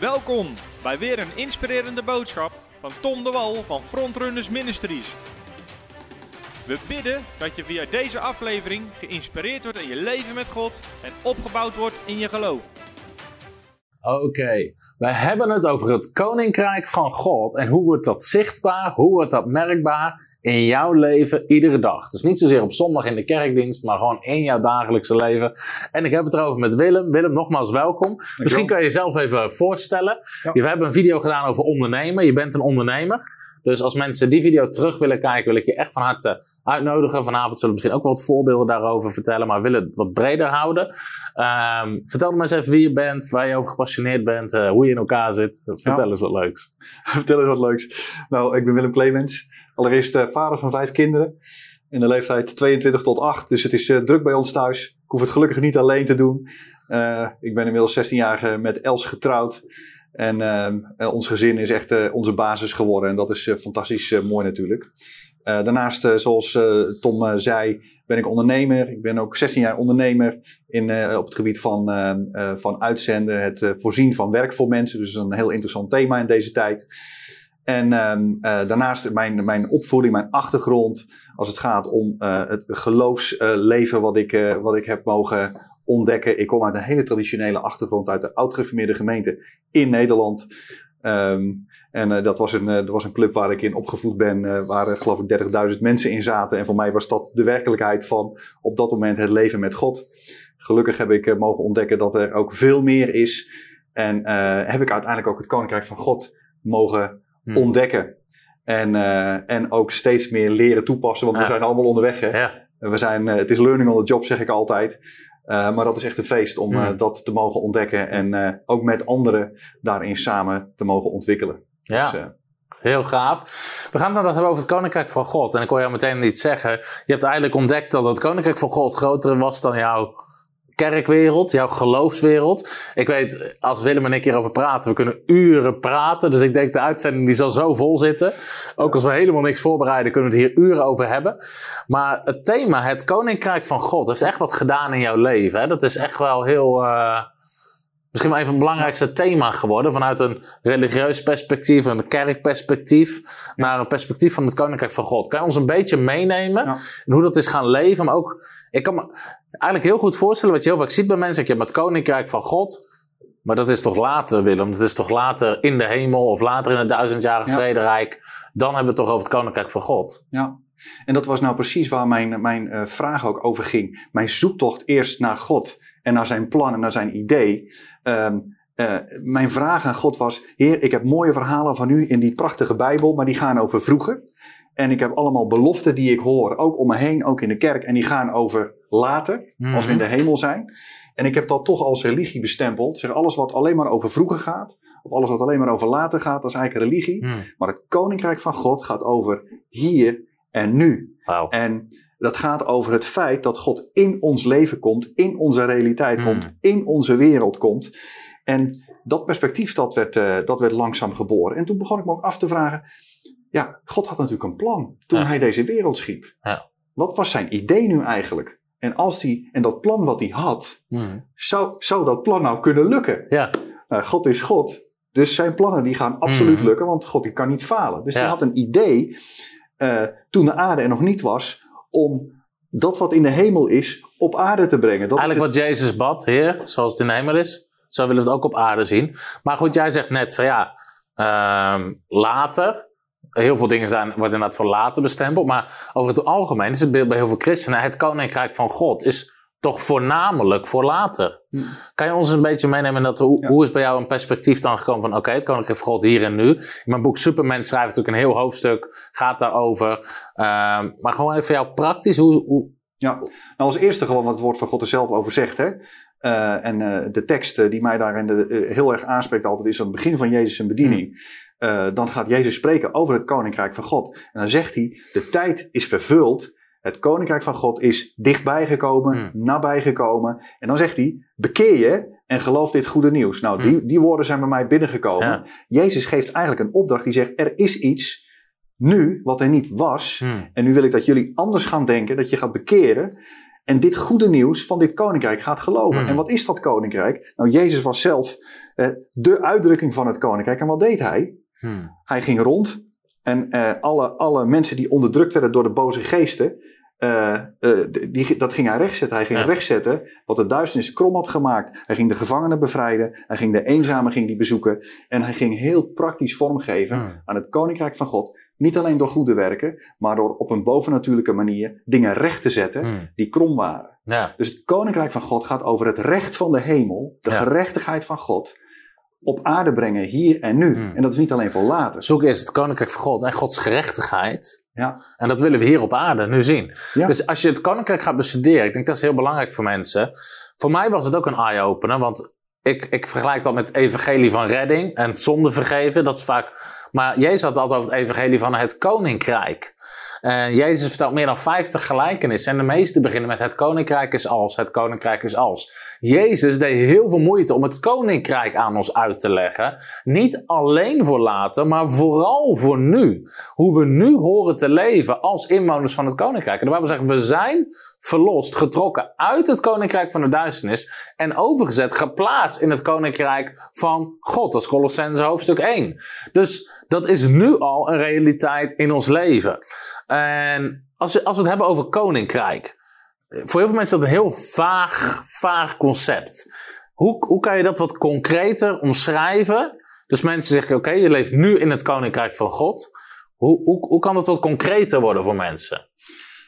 Welkom bij weer een inspirerende boodschap van Tom de Wal van Frontrunners Ministries. We bidden dat je via deze aflevering geïnspireerd wordt in je leven met God en opgebouwd wordt in je geloof. Oké, wij hebben het over het koninkrijk van God en hoe wordt dat zichtbaar, hoe wordt dat merkbaar in jouw leven iedere dag. Dus niet zozeer op zondag in de kerkdienst, maar gewoon in jouw dagelijkse leven. En ik heb het erover met Willem. Willem, nogmaals welkom. Misschien kan je jezelf even voorstellen. Ja. We hebben een video gedaan over ondernemen. Je bent een ondernemer. Dus als mensen die video terug willen kijken, wil ik je echt van harte uitnodigen. Vanavond zullen we misschien ook wat voorbeelden daarover vertellen, maar we willen het wat breder houden. Ehm, vertel me eens even wie je bent, waar je over gepassioneerd bent, eh, hoe je in elkaar zit. Vertel Ja. eens wat leuks. Vertel eens wat leuks. Nou, ik ben Willem Clemens. Allereerst eh, vader van vijf kinderen. In de leeftijd 22 tot 8. Dus het is eh, druk bij ons thuis. Ik hoef het gelukkig niet alleen te doen. Eh, ik ben inmiddels 16 jaar met Els getrouwd. En ons gezin is echt onze basis geworden. En dat is fantastisch mooi natuurlijk. Daarnaast, zoals Tom zei, ben ik ondernemer. Ik ben ook 16 jaar ondernemer in, op het gebied van, van uitzenden. Het voorzien van werk voor mensen. Dus een heel interessant thema in deze tijd. En ehm, eh, daarnaast mijn, mijn opvoeding, mijn achtergrond, als het gaat om eh, het geloofsleven wat, ik, eh, wat ik heb mogen ontdekken. Ik kom uit een hele traditionele achtergrond uit de oud-geformeerde gemeente in Nederland. Ehm, en dat, was een, dat was een club waar ik in opgevoed ben, waar geloof ik 30.000 mensen in zaten. En voor mij was dat de werkelijkheid van op dat moment het leven met God. Gelukkig heb ik mogen ontdekken dat er ook veel meer is. En heb ik uiteindelijk ook het Koninkrijk van God mogen Hmm. ontdekken. En, eh, en ook steeds meer leren toepassen, want Ja. we zijn allemaal onderweg. Hè? Ja, We zijn, eh, het is learning on the job, zeg ik altijd. Eh, maar dat is echt een feest om Hmm. eh, dat te mogen ontdekken. En ook met anderen daarin samen te mogen ontwikkelen. ja. Dus, Heel gaaf. We gaan het nou hebben over het Koninkrijk van God. En ik hoor jou meteen iets zeggen. Je hebt eigenlijk ontdekt dat het Koninkrijk van God groter was dan jouw kerkwereld, jouw geloofswereld. Ik weet, als Willem en ik hierover praten, we kunnen uren praten. Dus ik denk de uitzending die zal zo vol zitten. Ook als we helemaal niks voorbereiden, kunnen we het hier uren over hebben. Maar het thema, het Koninkrijk van God, heeft echt wat gedaan in jouw leven. Hè? Dat is echt wel heel... eh, Misschien wel even het belangrijkste thema geworden. Vanuit een religieus perspectief, een kerkperspectief. Naar een perspectief van het Koninkrijk van God. Kan je ons een beetje meenemen? Ja. En hoe dat is gaan leven. Maar ook, ik kan eigenlijk heel goed voorstellen. Wat je heel vaak ziet bij mensen. Ik heb het Koninkrijk van God. Maar dat is toch later, Willem? Dat is toch later in de hemel. Of later in het duizendjarige Ja. vrederijk. Dan hebben we het toch over het Koninkrijk van God. Ja, en dat was nou precies waar mijn, mijn eh, vraag ook over ging. Mijn zoektocht eerst naar God en naar zijn plan en naar zijn idee. Ehm, eh, mijn vraag aan God was: Heer, ik heb mooie verhalen van u in die prachtige Bijbel, maar die gaan over vroeger. En ik heb allemaal beloften die ik hoor, ook om me heen, ook in de kerk, en die gaan over later, als we in de hemel zijn. En ik heb dat toch als religie bestempeld. Zeg, alles wat alleen maar over vroeger gaat, of alles wat alleen maar over later gaat, dat is eigenlijk religie. Hmm. Maar het koninkrijk van God gaat over hier en nu. En dat gaat over het feit dat God in ons leven komt, in onze realiteit Hmm. komt, in onze wereld komt. En dat perspectief dat werd, eh, dat werd langzaam geboren. En toen begon ik me ook af te vragen, ja, God had natuurlijk een plan toen Ja. hij deze wereld schiep. Ja. Wat was zijn idee nu eigenlijk? En, als die, en dat plan wat hij had, Hmm. zou, zou dat plan nou kunnen lukken? Ja. Nou, God is God. Dus zijn plannen die gaan absoluut Mhm. lukken, want God die kan niet falen. Dus hij had een idee, eh, toen de aarde er nog niet was, om dat wat in de hemel is, op aarde te brengen. Dat Eigenlijk wat Jezus bad, Heer, zoals het in de hemel is, zo willen we het ook op aarde zien. Maar goed, jij zegt net van ja, ehm, later. Heel veel dingen zijn, worden inderdaad voor later bestempeld. Maar over het algemeen is het beeld bij heel veel christenen: het koninkrijk van God is toch voornamelijk voor later. Hm. Kan je ons een beetje meenemen dat? Hoe, Ja. hoe is bij jou een perspectief dan gekomen van: oké, het koninkrijk van God hier en nu? In mijn boek Superman schrijf ik natuurlijk een heel hoofdstuk, gaat daarover. Ehm, maar gewoon even jou praktisch, hoe, hoe, Ja, nou als eerste gewoon wat het woord van God er zelf over zegt. Hè? Eh, en eh, de tekst eh, die mij daarin de, heel erg aanspreekt altijd is aan het begin van Jezus' bediening. Eh, dan gaat Jezus spreken over het koninkrijk van God. En dan zegt hij, de tijd is vervuld. Het koninkrijk van God is dichtbij gekomen, Hmm. nabij gekomen. En dan zegt hij, bekeer je en geloof dit goede nieuws. Nou, die, die woorden zijn bij mij binnengekomen. Ja. Jezus geeft eigenlijk een opdracht die zegt, er is iets nu wat er niet was. Hmm. En nu wil ik dat jullie anders gaan denken, dat je gaat bekeren. En dit goede nieuws van dit koninkrijk gaat geloven. Hmm. En wat is dat koninkrijk? Nou, Jezus was zelf eh, de uitdrukking van het koninkrijk. En wat deed hij? Hmm. Hij ging rond en eh, alle, alle mensen die onderdrukt werden door de boze geesten, eh, eh, die, dat ging hij rechtzetten. Hij ging Ja. rechtzetten wat de duisternis krom had gemaakt. Hij ging de gevangenen bevrijden. Hij ging de eenzamen ging die bezoeken. En hij ging heel praktisch vormgeven Hmm. aan het koninkrijk van God. Niet alleen door goede werken, maar door op een bovennatuurlijke manier dingen recht te zetten Hmm. die krom waren. Dus het koninkrijk van God gaat over het recht van de hemel, de gerechtigheid van God, op aarde brengen, hier en nu. Hmm. En dat is niet alleen voor later. Zoek eerst het koninkrijk van God en Gods gerechtigheid. Ja. En dat willen we hier op aarde nu zien. Ja. Dus als je het koninkrijk gaat bestuderen, ik denk dat is heel belangrijk voor mensen. Voor mij was het ook een eye-opener, want ik, ik vergelijk dat met het evangelie van redding en zonde vergeven. Dat is vaak. Maar Jezus had altijd over het evangelie van het koninkrijk. En Jezus vertelt meer dan 50 gelijkenissen. En de meeste beginnen met het koninkrijk is als, het koninkrijk is als. Jezus deed heel veel moeite om het koninkrijk aan ons uit te leggen. Niet alleen voor later, maar vooral voor nu. Hoe we nu horen te leven als inwoners van het koninkrijk. En de Bijbel zegt, we zijn verlost, getrokken uit het koninkrijk van de duisternis. En overgezet, geplaatst in het koninkrijk van God. Dat is Colossense hoofdstuk 1. Dus dat is nu al een realiteit in ons leven. En als, we- als we het hebben over koninkrijk. Voor heel veel mensen is dat een heel vaag, vaag concept. Hoe, hoe kan je dat wat concreter omschrijven? Dus mensen zeggen, oké, je leeft nu in het koninkrijk van God. Hoe, hoe, hoe kan dat wat concreter worden voor mensen?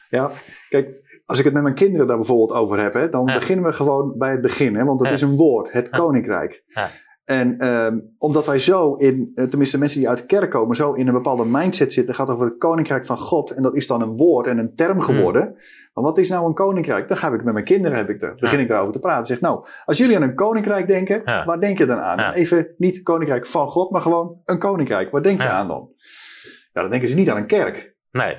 Ja, kijk, als ik het met mijn kinderen daar bijvoorbeeld over heb, hè, dan Ja. beginnen we gewoon bij het begin. Hè, want dat Ja. is een woord, het koninkrijk. Ja. En ehm, omdat wij zo in, eh, tenminste mensen die uit de kerk komen, zo in een bepaalde mindset zitten, gaat over het koninkrijk van God. En dat is dan een woord en een term geworden. Maar wat is nou een koninkrijk? Dan ga ik met mijn kinderen, heb ik daar, begin ik daarover te praten. Zeg, nou, als jullie aan een koninkrijk denken, waar denk je dan aan? Even niet koninkrijk van God, maar gewoon een koninkrijk. Waar denk je aan dan? Ja, dan denken ze niet aan een kerk. Nee.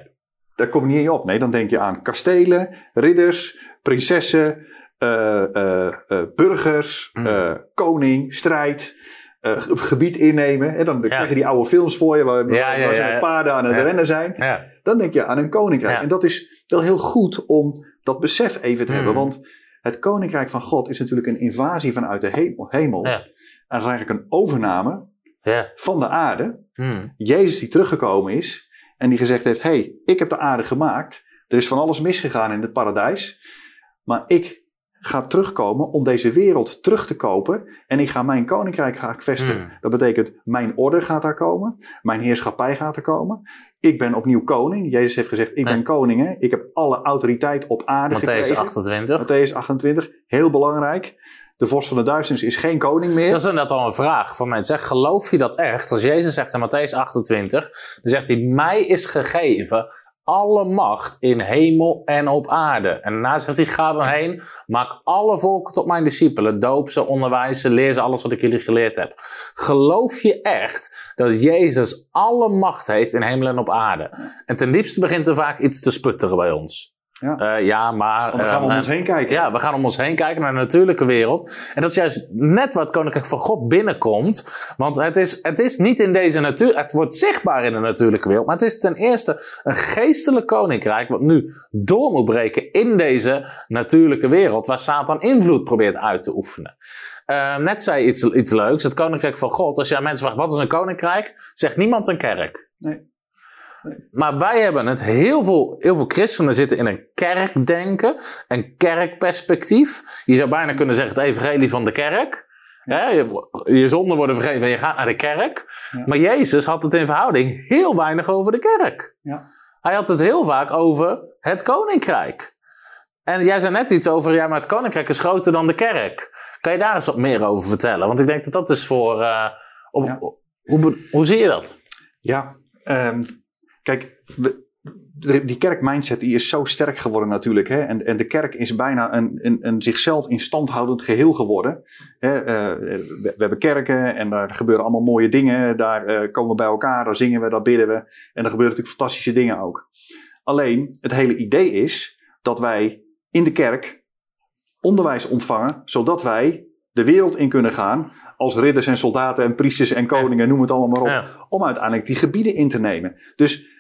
Daar kom je niet op. Nee, dan denk je aan kastelen, ridders, prinsessen, eh, eh, eh, burgers, Mm. eh, koning, strijd, ge- gebied innemen. En dan Ja. krijg je die oude films voor je waar, Ja, ja, paarden aan het rennen zijn. Dan denk je aan een koninkrijk. En dat is wel heel goed om dat besef even te Mm. hebben. Want het koninkrijk van God is natuurlijk een invasie vanuit de hemel. hemel. En dat is eigenlijk een overname Ja. van de aarde. Hmm. Jezus die teruggekomen is en die gezegd heeft: hey, ik heb de aarde gemaakt. Er is van alles misgegaan in het paradijs. Maar ik ga terugkomen om deze wereld terug te kopen. En ik ga mijn koninkrijk ga ik vestigen. Hmm. Dat betekent, mijn orde gaat daar komen. Mijn heerschappij gaat er komen. Ik ben opnieuw koning. Jezus heeft gezegd, ik ben koning. Hè? Ik heb alle autoriteit op aarde Matthäus gekregen. 28. Matthäus 28, heel belangrijk. De vorst van de duisternis is geen koning meer. Dat is inderdaad al een vraag van mensen. Geloof je dat echt? Als Jezus zegt in Matthäus 28, dan zegt hij, mij is gegeven alle macht in hemel en op aarde. En daarna zegt hij, ga dan heen, maak alle volken tot mijn discipelen, doop ze, onderwijs ze, leer ze alles wat ik jullie geleerd heb. Geloof je echt dat Jezus alle macht heeft in hemel en op aarde? En ten diepste begint er vaak iets te sputteren bij ons. Ja. Eh, ja, maar... Want dan gaan we om eh, ons heen kijken. ja, we gaan om ons heen kijken naar de natuurlijke wereld. En dat is juist net het koninkrijk van God binnenkomt. Want het is, het is niet in deze natuur. Het wordt zichtbaar in de natuurlijke wereld. Maar het is ten eerste een geestelijk koninkrijk. wat nu door moet breken in deze natuurlijke wereld. waar Satan invloed probeert uit te oefenen. Eh, net zei iets, iets leuks. Het koninkrijk van God. Als aan mensen vraagt wat is een koninkrijk. zegt niemand een kerk. Nee. Maar wij hebben het, heel veel, heel veel christenen zitten in een kerkdenken, een kerkperspectief. Je zou bijna kunnen zeggen het evangelie van de kerk. Je, je zonden worden vergeven en je gaat naar de kerk. Ja. Maar Jezus had het in verhouding heel weinig over de kerk. Ja. Hij had het heel vaak over het koninkrijk. En jij zei net iets over, ja, maar het koninkrijk is groter dan de kerk. Kan je daar eens wat meer over vertellen? Want ik denk dat dat is voor... eh, op- hoe, hoe zie je dat? Ja, ehm, kijk, we- die kerkmindset die is zo sterk geworden natuurlijk. Hè? En, en de kerk is bijna een, een, een zichzelf in stand houdend geheel geworden. Hè? eh, we, we hebben kerken en daar gebeuren allemaal mooie dingen. Daar eh, komen we bij elkaar, daar zingen we, daar bidden we. En er gebeuren natuurlijk fantastische dingen ook. Alleen, het hele idee is dat wij in de kerk onderwijs ontvangen, zodat wij de wereld in kunnen gaan als ridders en soldaten en priesters en koningen, noem het allemaal maar op Ja. om uiteindelijk die gebieden in te nemen. Dus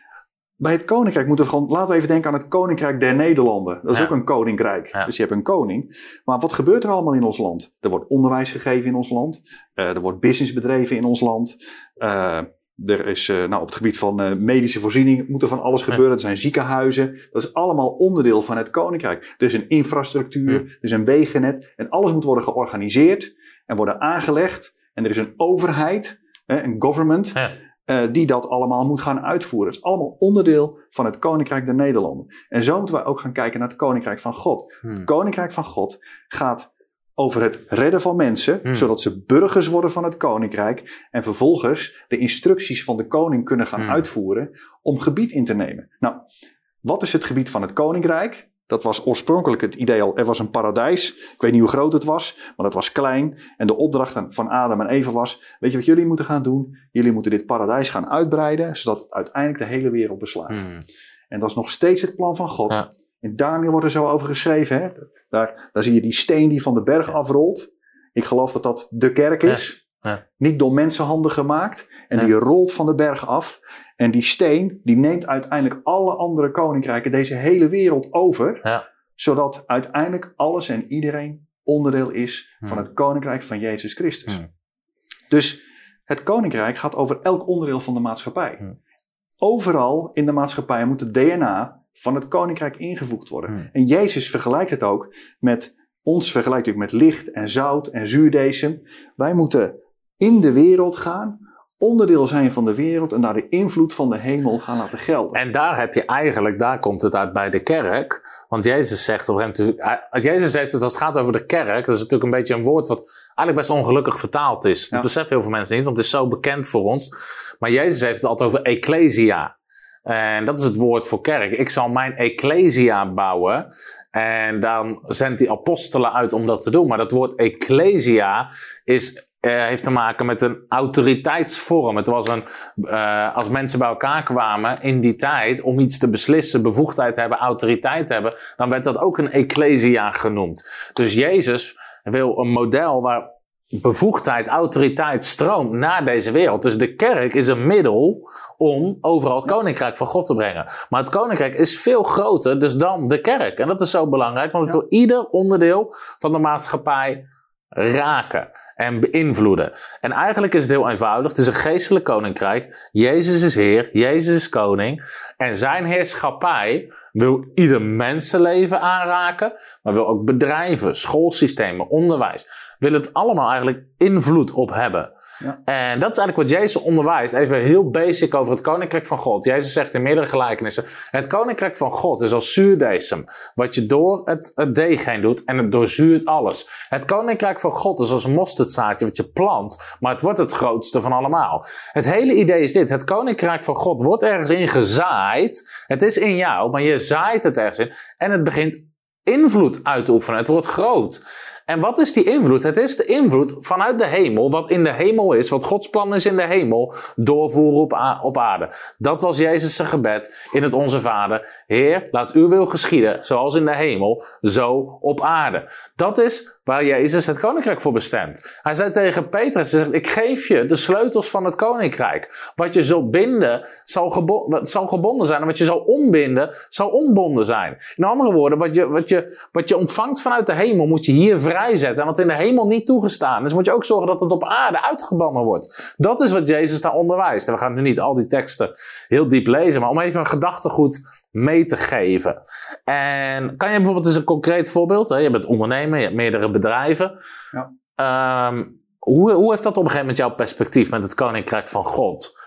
bij het koninkrijk moeten we gewoon, laten we even denken aan het koninkrijk der Nederlanden. Dat is Ja. ook een koninkrijk. Ja. Dus je hebt een koning. Maar wat gebeurt er allemaal in ons land? Er wordt onderwijs gegeven in ons land. Eh, er wordt business bedreven in ons land. Eh, er is, eh, nou, op het gebied van medische voorziening moet er van alles gebeuren. Er zijn ziekenhuizen. Dat is allemaal onderdeel van het koninkrijk. Er is een infrastructuur, er is een wegennet. En alles moet worden georganiseerd en worden aangelegd. En er is een overheid, hè, een government, Eh, die dat allemaal moet gaan uitvoeren. Het is allemaal onderdeel van het Koninkrijk der Nederlanden. En zo moeten wij ook gaan kijken naar het Koninkrijk van God. Hmm. Het Koninkrijk van God gaat over het redden van mensen, Hmm. zodat ze burgers worden van het Koninkrijk en vervolgens de instructies van de koning kunnen gaan Hmm. uitvoeren om gebied in te nemen. Nou, wat is het gebied van het Koninkrijk? Dat was oorspronkelijk het idee al, er was een paradijs. Ik weet niet hoe groot het was, maar het was klein. En de opdracht van Adam en Eva was, weet je wat jullie moeten gaan doen? Jullie moeten dit paradijs gaan uitbreiden, zodat het uiteindelijk de hele wereld beslaat. Hmm. En dat is nog steeds het plan van God. Ja. In Daniel wordt er zo over geschreven. Hè? Daar, daar zie je die steen die van de berg Ja. afrolt. Ik geloof dat dat de kerk is. Ja. Niet door mensenhanden gemaakt. En die rolt van de berg af. En die steen die neemt uiteindelijk alle andere koninkrijken, deze hele wereld over. Ja. Zodat uiteindelijk alles en iedereen onderdeel is van Hmm. het koninkrijk van Jezus Christus. Hmm. Dus het koninkrijk gaat over elk onderdeel van de maatschappij. Hmm. Overal in de maatschappij moet het DNA van het koninkrijk ingevoegd worden. En Jezus vergelijkt het ook met ons, vergelijkt ook met licht en zout en zuurdesem. Wij moeten in de wereld gaan, onderdeel zijn van de wereld en daar de invloed van de hemel gaan laten gelden. En daar heb je eigenlijk, daar komt het uit bij de kerk. Want Jezus zegt op Jezus heeft het als het gaat over de kerk, dat is natuurlijk een beetje een woord wat eigenlijk best ongelukkig vertaald is. Dat Ja. beseffen heel veel mensen niet, want het is zo bekend voor ons. Maar Jezus heeft het altijd over ecclesia. En dat is het woord voor kerk. Ik zal mijn ecclesia bouwen. En dan zendt hij apostelen uit om dat te doen. Maar dat woord ecclesia is, eh, heeft te maken met een autoriteitsvorm. Het was een, eh, als mensen bij elkaar kwamen in die tijd om iets te beslissen, bevoegdheid hebben, autoriteit hebben, dan werd dat ook een ecclesia genoemd. Dus Jezus wil een model waar bevoegdheid, autoriteit stroomt naar deze wereld. Dus de kerk is een middel om overal het koninkrijk van God te brengen. Maar het koninkrijk is veel groter dus dan de kerk. En dat is zo belangrijk, want het wil ieder onderdeel van de maatschappij raken en beïnvloeden. En eigenlijk is het heel eenvoudig. Het is een geestelijk koninkrijk. Jezus is Heer, Jezus is koning. En zijn heerschappij wil ieder mensenleven aanraken, maar wil ook bedrijven, schoolsystemen, onderwijs. Wil het allemaal eigenlijk invloed op hebben. En dat is eigenlijk wat Jezus onderwijst. Even heel basic over het koninkrijk van God. Jezus zegt in meerdere gelijkenissen: Het koninkrijk van God is als zuurdesem, wat je door het, het deeg heen doet en het doorzuurt alles. Het koninkrijk van God is als mosterdzaadje wat je plant, maar het wordt het grootste van allemaal. Het hele idee is dit: het koninkrijk van God wordt ergens in gezaaid. Het is in jou, maar je zaait het ergens in en het begint invloed uit te oefenen. Het wordt groot. En wat is die invloed? Het is de invloed vanuit de hemel, wat in de hemel is, wat Gods plan is in de hemel, doorvoeren op, op aarde. Dat was Jezus' gebed in het Onze Vader. Heer, laat uw wil geschieden, zoals in de hemel, zo op aarde. Dat is waar Jezus het koninkrijk voor bestemt. Hij zei tegen Petrus, hij zegt, ik geef je de sleutels van het koninkrijk. Wat je zult binden, zal, gebonden zijn. En wat je zal ontbinden, zal ontbonden zijn. In andere woorden, wat je, wat, je, wat je ontvangt vanuit de hemel, moet je hier vrijzetten. En wat in de hemel niet toegestaan is, moet je ook zorgen dat het op aarde uitgebannen wordt. Dat is wat Jezus daar onderwijst. En we gaan nu niet al die teksten heel diep lezen, maar om even een gedachtegoed mee te geven. En kan je bijvoorbeeld eens een concreet voorbeeld? Hè? Je bent ondernemer, je hebt meerdere bedrijven. Ja. Ehm, hoe, hoe heeft dat op een gegeven moment jouw perspectief met het Koninkrijk van God?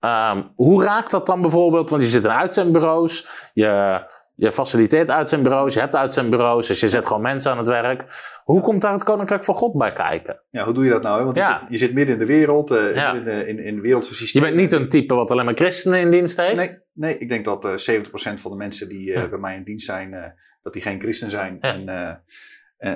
Ehm, hoe raakt dat dan bijvoorbeeld? Want je zit in uitzendbureaus, je, je faciliteert uitzendbureaus, je hebt uitzendbureaus, dus je zet gewoon mensen aan het werk. Hoe komt daar het Koninkrijk van God bij kijken? Ja, hoe doe je dat nou? hè? Want Ja. je, zit, je zit midden in de wereld, Ja. midden in, de- in, in wereldse Je bent niet een type wat alleen maar christenen in dienst heeft. Nee, nee, ik denk dat eh 70% van de mensen die eh, bij mij in dienst zijn, dat die geen christen zijn. En,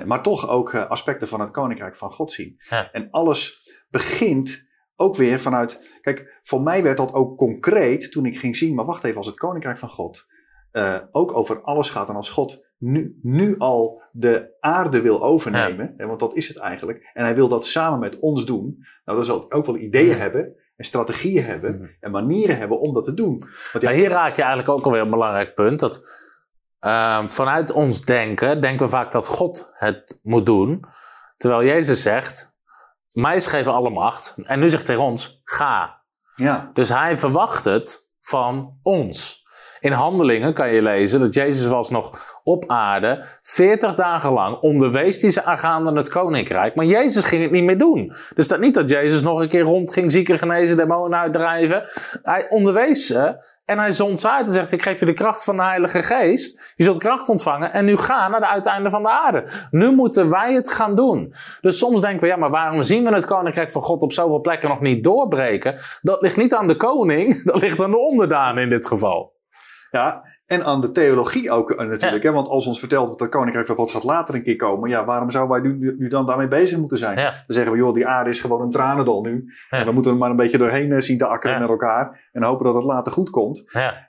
maar toch ook aspecten van het koninkrijk van God zien. En alles begint ook weer vanuit. Kijk, voor mij werd dat ook concreet toen ik ging zien, maar wacht even, als het koninkrijk van God eh, ook over alles gaat en als God nu, nu al de aarde wil overnemen, hè, want dat is het eigenlijk, en hij wil dat samen met ons doen, nou dan zal ik ook wel ideeën hebben en strategieën hebben Mhm. en manieren hebben om dat te doen. Want ja, Maar hier raak je eigenlijk ook alweer een belangrijk punt. Dat ehm, vanuit ons denken, denken we vaak dat God het moet doen. Terwijl Jezus zegt, mij is gegeven alle macht. En nu zegt hij tegen ons, ga. ja, Dus hij verwacht het van ons. In handelingen kan je lezen dat Jezus was nog op aarde 40 dagen lang onderwees hij ze aangaande het koninkrijk. Maar Jezus ging het niet meer doen. Dus dat niet dat Jezus nog een keer rond ging zieken genezen, demonen uitdrijven. Hij onderwees ze en hij zond ze uit en zegt ik geef je de kracht van de Heilige Geest. Je zult kracht ontvangen en nu ga naar de uiteinden van de aarde. Nu moeten wij het gaan doen. Dus soms denken we ja maar waarom zien we het koninkrijk van God op zoveel plekken nog niet doorbreken? Dat ligt niet aan de koning, dat ligt aan de onderdanen in dit geval. Ja, en aan de theologie ook eh, natuurlijk. Hè? Want als ons vertelt dat het koninkrijk van God gaat later een keer komen. Ja, waarom zouden wij nu, nu dan daarmee bezig moeten zijn? Ja. Dan zeggen we, joh, die aarde is gewoon een tranendal nu. Ja. En we moeten er maar een beetje doorheen eh, zien te akkeren met elkaar. En hopen dat het later goed komt.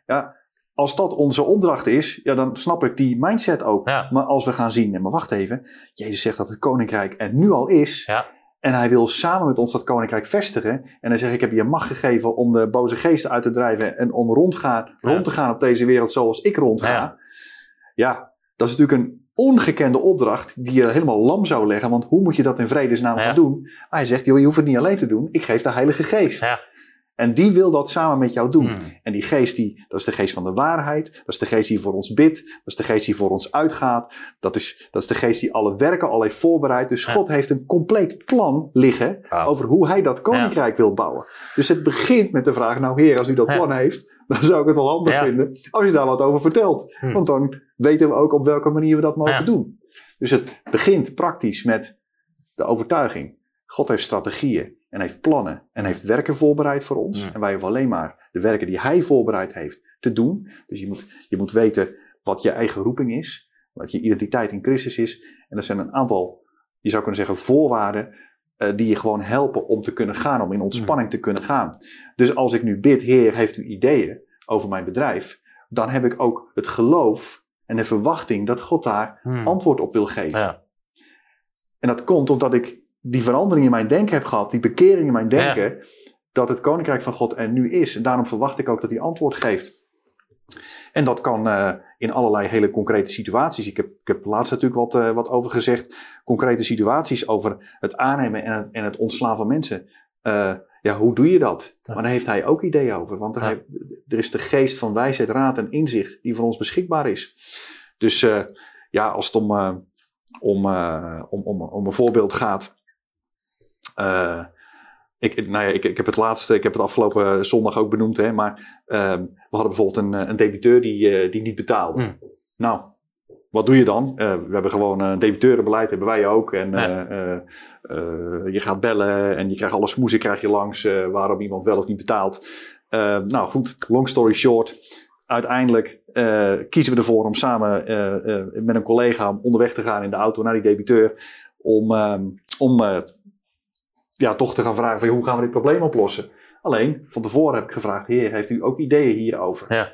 Ja, Als dat onze opdracht is, ja, dan snap ik die mindset ook. Maar als we gaan zien, nee, maar wacht even. Jezus zegt dat het koninkrijk er nu al is. ja. En hij wil samen met ons dat koninkrijk vestigen. En hij zegt, ik heb je macht gegeven om de boze geesten uit te drijven. En om rondgaan, Ja. rond te gaan op deze wereld zoals ik rondga. Ja. Ja. dat is natuurlijk een ongekende opdracht die je helemaal lam zou leggen. Want hoe moet je dat in vredesnaam Ja. gaan doen? Maar hij zegt, joh, je hoeft het niet alleen te doen. Ik geef de Heilige Geest. Ja. En die wil dat samen met jou doen. Hmm. En die geest, die, dat is de geest van de waarheid. Dat is de geest die voor ons bidt. Dat is de geest die voor ons uitgaat. Dat is, dat is de geest die alle werken al heeft voorbereid. Dus Ja. God heeft een compleet plan liggen over hoe hij dat koninkrijk wil bouwen. Dus het begint met de vraag, nou heer, als u dat Ja. plan heeft, dan zou ik het wel handig vinden als u daar wat over vertelt. Hm. Want dan weten we ook op welke manier we dat mogen doen. Dus het begint praktisch met de overtuiging. God heeft strategieën en heeft plannen en heeft werken voorbereid voor ons. En wij hoeven alleen maar de werken die hij voorbereid heeft te doen. Dus je moet, je moet weten wat je eigen roeping is, wat je identiteit in Christus is. En er zijn een aantal, je zou kunnen zeggen, voorwaarden eh, die je gewoon helpen om te kunnen gaan, om in ontspanning te kunnen gaan. Dus als ik nu bid, Heer, heeft u ideeën over mijn bedrijf, dan heb ik ook het geloof en de verwachting dat God daar Hmm. antwoord op wil geven. Ja. En dat komt omdat ik die verandering in mijn denken heb gehad, die bekering in mijn denken, dat het koninkrijk van God er nu is. En daarom verwacht ik ook dat hij antwoord geeft. En dat kan eh, in allerlei hele concrete situaties. Ik heb, ik heb laatst natuurlijk wat, eh, wat over gezegd. Concrete situaties over het aannemen en het, en het ontslaan van mensen. Eh, ja, hoe doe je dat? Ja. Maar daar heeft hij ook ideeën over. Want er, Ja. hij- er is de geest van wijsheid, raad en inzicht die voor ons beschikbaar is. Dus ja, als het om, om, om, om, om een voorbeeld gaat. Eh, ik, nou ja, ik, ik heb het laatste, ik heb het afgelopen zondag ook benoemd, hè, maar ehm, we hadden bijvoorbeeld een, eh, een debiteur die, eh, die niet betaalde. Hmm. Nou, wat doe je dan? Eh, we hebben gewoon een debiteurenbeleid, hebben wij ook. En Ja. eh, eh, eh, je gaat bellen en je krijgt alle smoezen krijg je langs eh, waarom iemand wel of niet betaalt. Eh, nou goed, long story short. Uiteindelijk eh, kiezen we ervoor om samen eh, eh, met een collega onderweg te gaan in de auto naar die debiteur. Om, ehm, om eh, ja, toch te gaan vragen van hoe gaan we dit probleem oplossen. Alleen, van tevoren heb ik gevraagd, heer, heeft u ook ideeën hierover? Ja.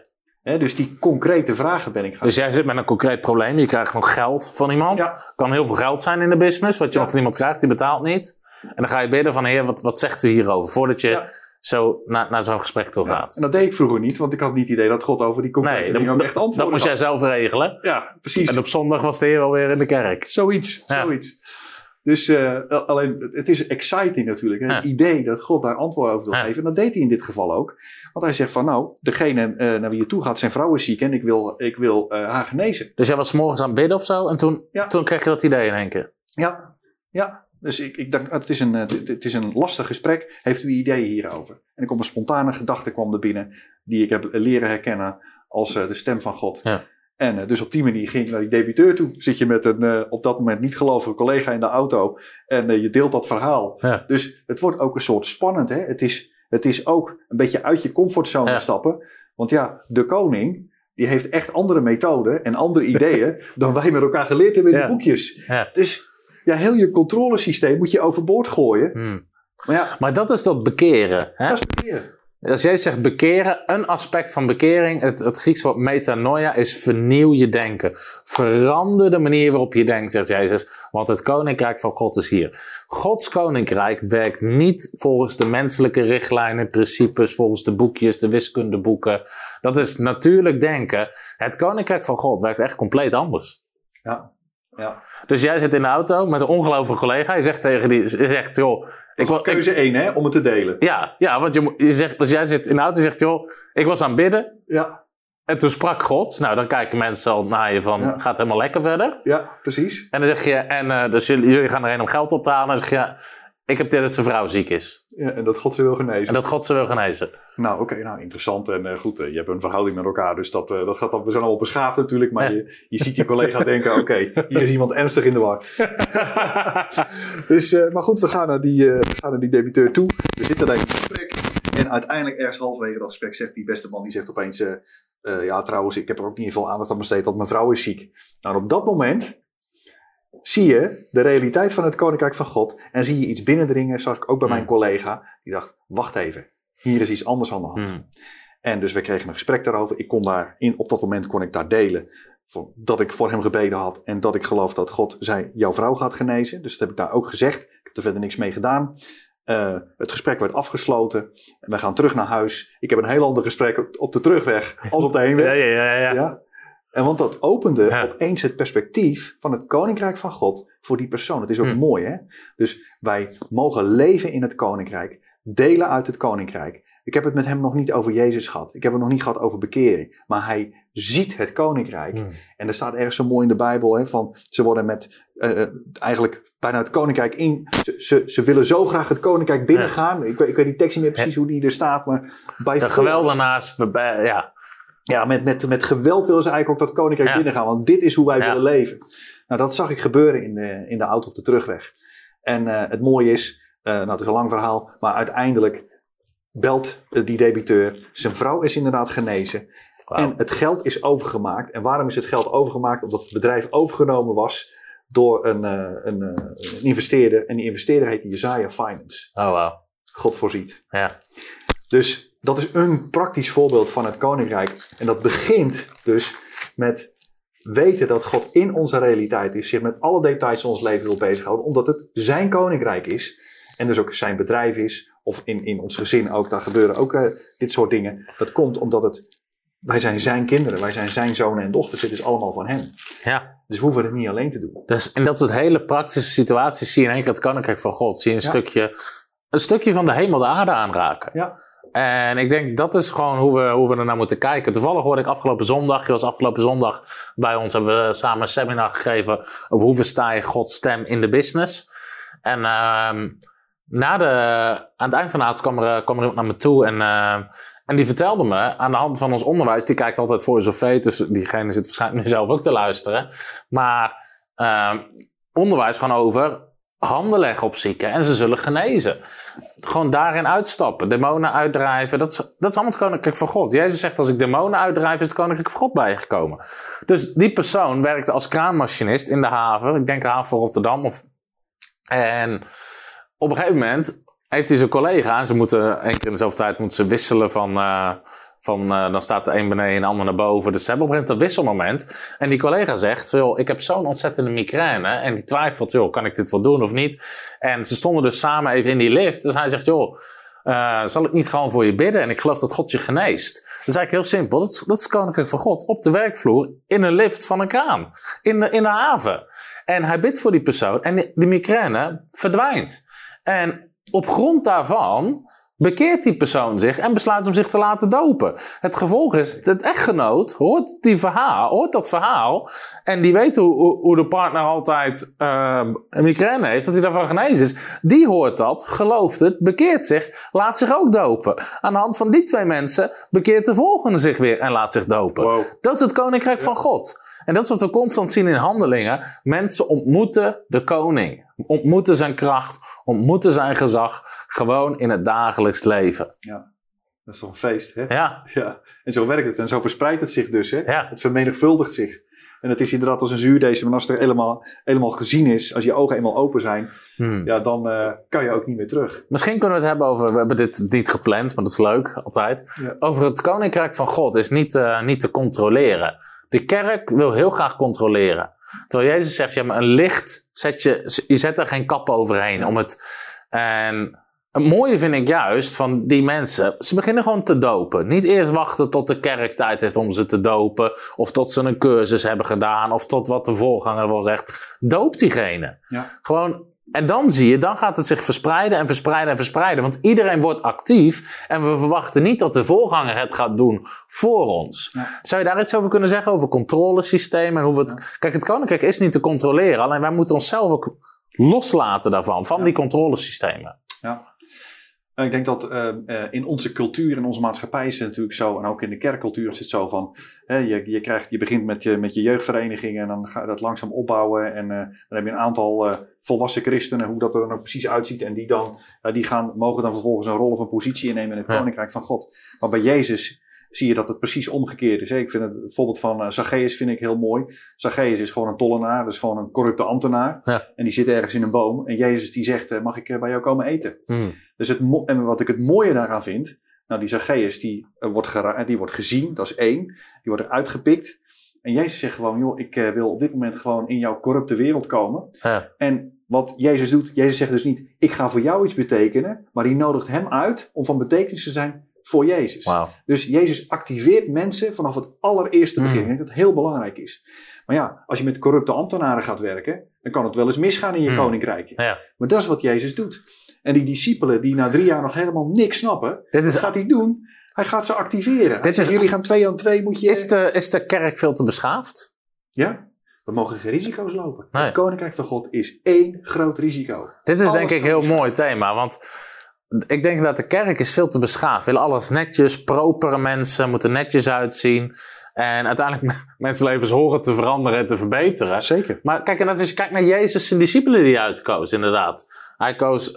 Dus die concrete vragen ben ik gaan Dus jij zit met een concreet probleem. Je krijgt nog geld van iemand. Ja. Kan heel veel geld zijn in de business. Wat je Ja. nog van iemand krijgt, die betaalt niet. En dan ga je bidden van, heer, wat, wat zegt u hierover? Voordat je Ja. zo naar, naar zo'n gesprek toe gaat. En dat deed ik vroeger niet, want ik had niet het idee dat God over die concrete Nee, dingen echt antwoorden dat moest jij zelf regelen. Ja, precies. En op zondag was de heer alweer in de kerk. Zoiets, zoiets. Dus eh, alleen, het is exciting natuurlijk. Hè? Ja. Het idee dat God daar antwoord over wil Ja. geven. En dat deed hij in dit geval ook. Want hij zegt van nou, degene eh, naar wie je toe gaat zijn vrouw is ziek en ik wil, ik wil eh, haar genezen. Dus jij was morgens aan het bidden of zo. En toen, Ja. toen kreeg je dat idee in één keer. Ja, ja. Dus ik, ik dacht, het is, een, het, is een lastig gesprek. Heeft u ideeën hierover? En ik kwam een spontane gedachte kwam er binnen. Die ik heb leren herkennen als de stem van God. Ja. En eh, dus op die manier ging ik naar die debiteur toe. Zit je met een eh, op dat moment niet gelovige collega in de auto. En eh, je deelt dat verhaal. Ja. Dus het wordt ook een soort spannend. Hè? Het, is, het is ook een beetje uit je comfortzone Ja. stappen. Want ja, de koning. Die heeft echt andere methoden en andere ideeën dan wij met elkaar geleerd hebben in Ja. de boekjes. Dus ja, heel je controlesysteem moet je overboord gooien. Hmm. Maar ja, Maar dat is dat bekeren. Hè? dat is bekeren. Als jij zegt bekeren, een aspect van bekering, het, het Griekse woord metanoia, is vernieuw je denken. Verander de manier waarop je denkt, zegt Jezus, want het koninkrijk van God is hier. Gods koninkrijk werkt niet volgens de menselijke richtlijnen, principes, volgens de boekjes, de wiskundeboeken. Dat is natuurlijk denken. Het koninkrijk van God werkt echt compleet anders. Ja. ja. Dus jij zit in de auto met een ongelovige collega, je zegt tegen die, je zegt, joh, Ik wil- keuze één, hè, om het te delen. ja, ja, want je, je zegt, als jij zit in de auto en zegt, joh, ik was aan het bidden Ja, en toen sprak God. Nou, dan kijken mensen al naar je van, Ja. gaat helemaal lekker verder? ja, precies. En dan zeg je, en eh, dus jullie, jullie gaan erheen om geld op te halen. En dan zeg je, ik heb dat zijn vrouw ziek is. Ja, en dat God ze wil genezen. En dat God ze wil genezen. Nou, oké, nou interessant. En eh, goed, eh, je hebt een verhouding met elkaar, dus dat, eh, dat gaat dan, we zijn allemaal beschaafd natuurlijk. Maar Ja. je, je ziet je collega denken, oké, hier is iemand ernstig in de war. Dus, maar goed, we gaan, naar die, we gaan naar die debiteur toe. We zitten daar in het gesprek. En uiteindelijk ergens halverwege dat gesprek zegt die beste man, die zegt opeens... ja, trouwens, ik heb er ook niet veel aandacht aan besteed, want mijn vrouw is ziek. Nou, op dat moment zie je de realiteit van het Koninkrijk van God. En zie je iets binnendringen, zag ik ook bij mijn Hmm. collega. Die dacht, wacht even, hier is iets anders aan de hand. Hmm. En dus we kregen een gesprek daarover. Ik kon daar in, op dat moment kon ik daar delen. Voor, dat ik voor hem gebeden had. En dat ik geloof dat God zei, jouw vrouw gaat genezen. Dus dat heb ik daar ook gezegd. Ik heb er verder niks mee gedaan. Eh, het gesprek werd afgesloten. En we gaan terug naar huis. Ik heb een heel ander gesprek op, op de terugweg als op de heenweg. Ja, ja, ja. ja. Ja. En want dat opende Ja. opeens het perspectief van het koninkrijk van God voor die persoon. Het is ook Hm. mooi, hè? Dus wij mogen leven in het koninkrijk, delen uit het koninkrijk. Ik heb het met hem nog niet over Jezus gehad. Ik heb het nog niet gehad over bekering. Maar hij ziet het koninkrijk. Hmm. En er staat ergens zo mooi in de Bijbel: hè, van ze worden met eh, eh, eigenlijk bijna het koninkrijk in. Ze, ze, ze willen zo graag het koninkrijk binnengaan. Ik, weet- ik weet die tekst niet meer precies hoe die er staat, maar bij De geweldenaars, bij- ja. Ja, met, met, met geweld willen ze eigenlijk ook dat koninkrijk Ja. binnengaan. Want dit is hoe wij Ja. willen leven. Nou, dat zag ik gebeuren in de, in de auto op de terugweg. En eh, het mooie is, eh, nou het is een lang verhaal, maar uiteindelijk belt eh, die debiteur. Zijn vrouw is inderdaad genezen. En het geld is overgemaakt. En waarom is het geld overgemaakt? Omdat het bedrijf overgenomen was door een, een, een investeerder. En die investeerder heet Jezaja Finance. Oh, wauw. God voorziet. Ja. Dus dat is een praktisch voorbeeld van het koninkrijk. En dat begint dus met weten dat God in onze realiteit is, zich met alle details van ons leven wil bezighouden, omdat het zijn koninkrijk is. En dus ook zijn bedrijf is, of in, in ons gezin ook, daar gebeuren ook eh, dit soort dingen. Dat komt omdat het, wij zijn zijn kinderen, wij zijn zijn zonen en dochters, dit is allemaal van hem. ja. Dus we hoeven het niet alleen te doen. Dus in dat soort hele praktische situaties zie je in één keer het koninkrijk van God. Zie je een, Ja. stukje, een stukje van de hemel de aarde aanraken. Ja. En ik denk dat is gewoon hoe we, hoe we er naar moeten kijken. Toevallig hoorde ik afgelopen zondag, je was afgelopen zondag bij ons, hebben we samen een seminar gegeven over hoe versta je Gods stem in de business. En ehm, na de, aan het eind van de avond kwam er, kwam er iemand naar me toe en, ehm, en die vertelde me aan de hand van ons onderwijs, die kijkt altijd voor Sofie, dus diegene zit waarschijnlijk nu zelf ook te luisteren. Maar ehm, onderwijs gewoon over handen leggen op zieken en ze zullen genezen. Gewoon daarin uitstappen, demonen uitdrijven. Dat is, dat is allemaal het koninkrijk van God. Jezus zegt, als ik demonen uitdrijf, is het koninkrijk van God bij je gekomen. Dus die persoon werkte als kraanmachinist in de haven. Ik denk de haven van Rotterdam. Of... En op een gegeven moment heeft hij zijn collega, en ze moeten één keer in dezelfde tijd moeten ze wisselen van, eh, van eh, dan staat de een beneden en de ander naar boven. Dus ze hebben op een wisselmoment. En die collega zegt, joh, ik heb zo'n ontzettende migraine. En die twijfelt, joh, kan ik dit wel doen of niet? En ze stonden dus samen even in die lift. Dus hij zegt, joh, eh, zal ik niet gewoon voor je bidden? En ik geloof dat God je geneest. Dat is eigenlijk heel simpel. Dat is, dat koninkrijk van God. Op de werkvloer, in een lift van een kraan. In de, in haven. En hij bidt voor die persoon. En die migraine verdwijnt. En op grond daarvan bekeert die persoon zich en besluit om zich te laten dopen. Het gevolg is, het echtgenoot hoort, die verhaal, hoort dat verhaal en die weet hoe, hoe, hoe de partner altijd ehm, een migraine heeft, dat hij daarvan genezen is. Die hoort dat, gelooft het, bekeert zich, laat zich ook dopen. Aan de hand van die twee mensen bekeert de volgende zich weer en laat zich dopen. Wow. Dat is het koninkrijk van God. En dat is wat we constant zien in handelingen. Mensen ontmoeten de koning. Ontmoeten zijn kracht. Ontmoeten zijn gezag. Gewoon in het dagelijks leven. Dat is toch een feest, hè? Ja, Ja. En zo werkt het. En zo verspreidt het zich dus, hè? ja, Het vermenigvuldigt zich. En het is inderdaad als een zuurdees. Maar als het er helemaal, helemaal gezien is, als je ogen eenmaal open zijn, Hmm. ja, dan eh, kan je ook niet meer terug. Misschien kunnen we het hebben over, we hebben dit niet gepland, maar dat is leuk, altijd. Ja. Over het koninkrijk van God is niet, eh, niet te controleren. De kerk wil heel graag controleren. Terwijl Jezus zegt, ja, maar een licht, zet je, je zet er geen kap overheen. Om het, en het mooie vind ik juist van die mensen, ze beginnen gewoon te dopen. Niet eerst wachten tot de kerk tijd heeft om ze te dopen. Of tot ze een cursus hebben gedaan. Of tot wat de voorganger wel zegt. Doop diegene. Ja. Gewoon, en dan zie je, dan gaat het zich verspreiden en verspreiden en verspreiden. Want iedereen wordt actief. En we verwachten niet dat de voorganger het gaat doen voor ons. Ja. Zou je daar iets over kunnen zeggen? Over controlesystemen en hoe we het. Kijk, het koninkrijk is niet te controleren. Alleen wij moeten onszelf ook loslaten daarvan. Van Ja. die controlesystemen. Ja. En Ik denk dat eh, eh, in onze cultuur, in onze maatschappij is het natuurlijk zo, en ook in de kerkcultuur is het zo van, hè, je, je, krijgt, je begint met je, met je jeugdvereniging en dan ga je dat langzaam opbouwen en eh, dan heb je een aantal volwassen christenen, hoe dat er dan ook precies uitziet en die, dan, die gaan, mogen dan vervolgens een rol of een positie innemen in het koninkrijk van God. Maar bij Jezus zie je dat het precies omgekeerd is. hè. Ik vind het, het voorbeeld van eh, Zacchaeus vind ik heel mooi. Zacchaeus is gewoon een tollenaar, dus gewoon een corrupte ambtenaar. Ja. En die zit ergens in een boom. En Jezus die zegt, eh, mag ik eh, bij jou komen eten? Hmm. Dus het, en wat ik het mooie daaraan vind, nou die Zacchaeus die, wordt die wordt gezien, dat is één. Die wordt eruit gepikt. En Jezus zegt gewoon, joh, ik wil op dit moment gewoon in jouw corrupte wereld komen. Ja. En wat Jezus doet, Jezus zegt dus niet, ik ga voor jou iets betekenen. Maar die nodigt hem uit om van betekenis te zijn voor Jezus. Dus Jezus activeert mensen vanaf het allereerste begin. Mm. Ik denk dat het heel belangrijk is. Maar ja, als je met corrupte ambtenaren gaat werken, dan kan het wel eens misgaan in je Mm. koninkrijk. Ja. Maar dat is wat Jezus doet. En die discipelen die na drie jaar nog helemaal niks snappen, Dit is, wat gaat hij doen? Hij gaat ze activeren. Dit is- jullie gaan twee aan twee, moet je... is, de, is de kerk veel te beschaafd? Ja, we mogen geen risico's lopen. Nee. Het koninkrijk van God is één groot risico. Dit is Alles denk ik een heel mooi thema. Want ik denk dat de kerk is veel te beschaafd. Willen alles netjes, propere mensen, moeten netjes uitzien. En uiteindelijk mensenlevens horen te veranderen en te verbeteren. Zeker. Maar kijk, en als je kijkt naar Jezus zijn discipelen die hij uitkoos, inderdaad. Hij koos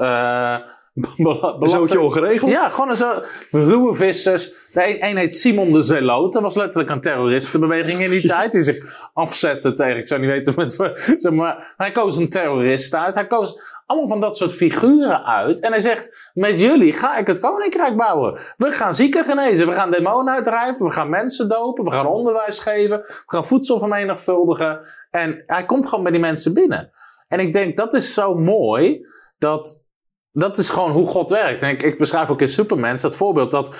Een zootje ongeregeld. Ja, gewoon een zo ruwe vissers. De een, een heet Simon de Zeloot. Dat was letterlijk een terroristenbeweging in die tijd. Die zich afzette tegen, ik zou niet weten met, zeg maar. Hij koos een terrorist uit. Hij koos allemaal van dat soort figuren uit. En hij zegt, met jullie ga ik het koninkrijk bouwen. We gaan zieken genezen. We gaan demonen uitdrijven. We gaan mensen dopen. We gaan onderwijs geven. We gaan voedsel vermenigvuldigen. En hij komt gewoon bij die mensen binnen. En ik denk, dat is zo mooi. Dat dat is gewoon hoe God werkt. En ik, ik beschrijf ook in Supermens dat voorbeeld dat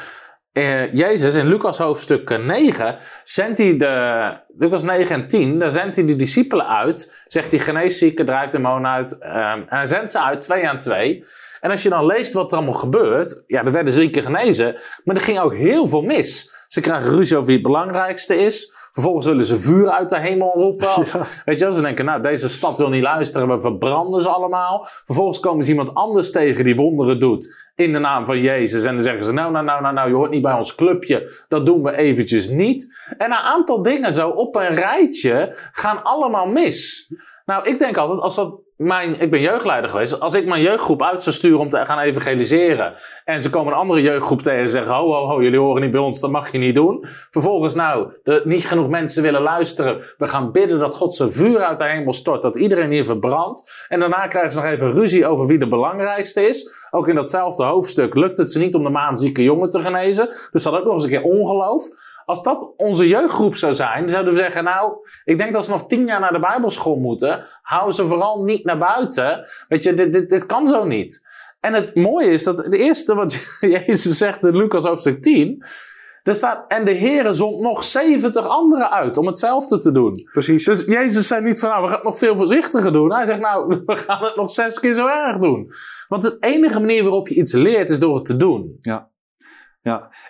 eh, Jezus in Lucas hoofdstuk eh, 9 zendt hij de, Lucas 9 en 10, daar zendt hij de discipelen uit, zegt hij genees zieken, drijft demonen uit, ehm, en hij zendt ze uit twee aan twee. En als je dan leest wat er allemaal gebeurt, ja, er werden zieken genezen, maar er ging ook heel veel mis. Ze krijgen ruzie over wie het belangrijkste is. Vervolgens willen ze vuur uit de hemel roepen. Ja. Weet je wel, ze denken, nou, deze stad wil niet luisteren, we verbranden ze allemaal. Vervolgens komen ze iemand anders tegen die wonderen doet in de naam van Jezus. En dan zeggen ze, nou, nou, nou, nou, nou, je hoort niet bij ons clubje, dat doen we eventjes niet. En een aantal dingen zo op een rijtje gaan allemaal mis. Nou, ik denk altijd, als dat mijn, ik ben jeugdleider geweest, als ik mijn jeugdgroep uit zou sturen om te gaan evangeliseren. En ze komen een andere jeugdgroep tegen en zeggen, ho, ho, ho, jullie horen niet bij ons, dat mag je niet doen. Vervolgens, nou, er niet genoeg mensen willen luisteren. We gaan bidden dat God zijn vuur uit de hemel stort, dat iedereen hier verbrandt. En daarna krijgen ze nog even ruzie over wie de belangrijkste is. Ook in datzelfde hoofdstuk lukt het ze niet om de maanzieke jongen te genezen. Dus dat ook nog eens een keer ongeloof. Als dat onze jeugdgroep zou zijn, zouden we zeggen, nou, ik denk dat ze nog tien jaar naar de bijbelschool moeten. Hou ze vooral niet naar buiten. Weet je, dit, dit, dit kan zo niet. En het mooie is dat het eerste wat Jezus zegt in Lucas hoofdstuk 10, er staat, en de Heere zond nog 70 anderen uit om hetzelfde te doen. Precies. Dus Jezus zei niet van, nou, we gaan het nog veel voorzichtiger doen. Hij zegt, nou, we gaan het nog zes keer zo erg doen. Want de enige manier waarop je iets leert, is door het te doen. Ja,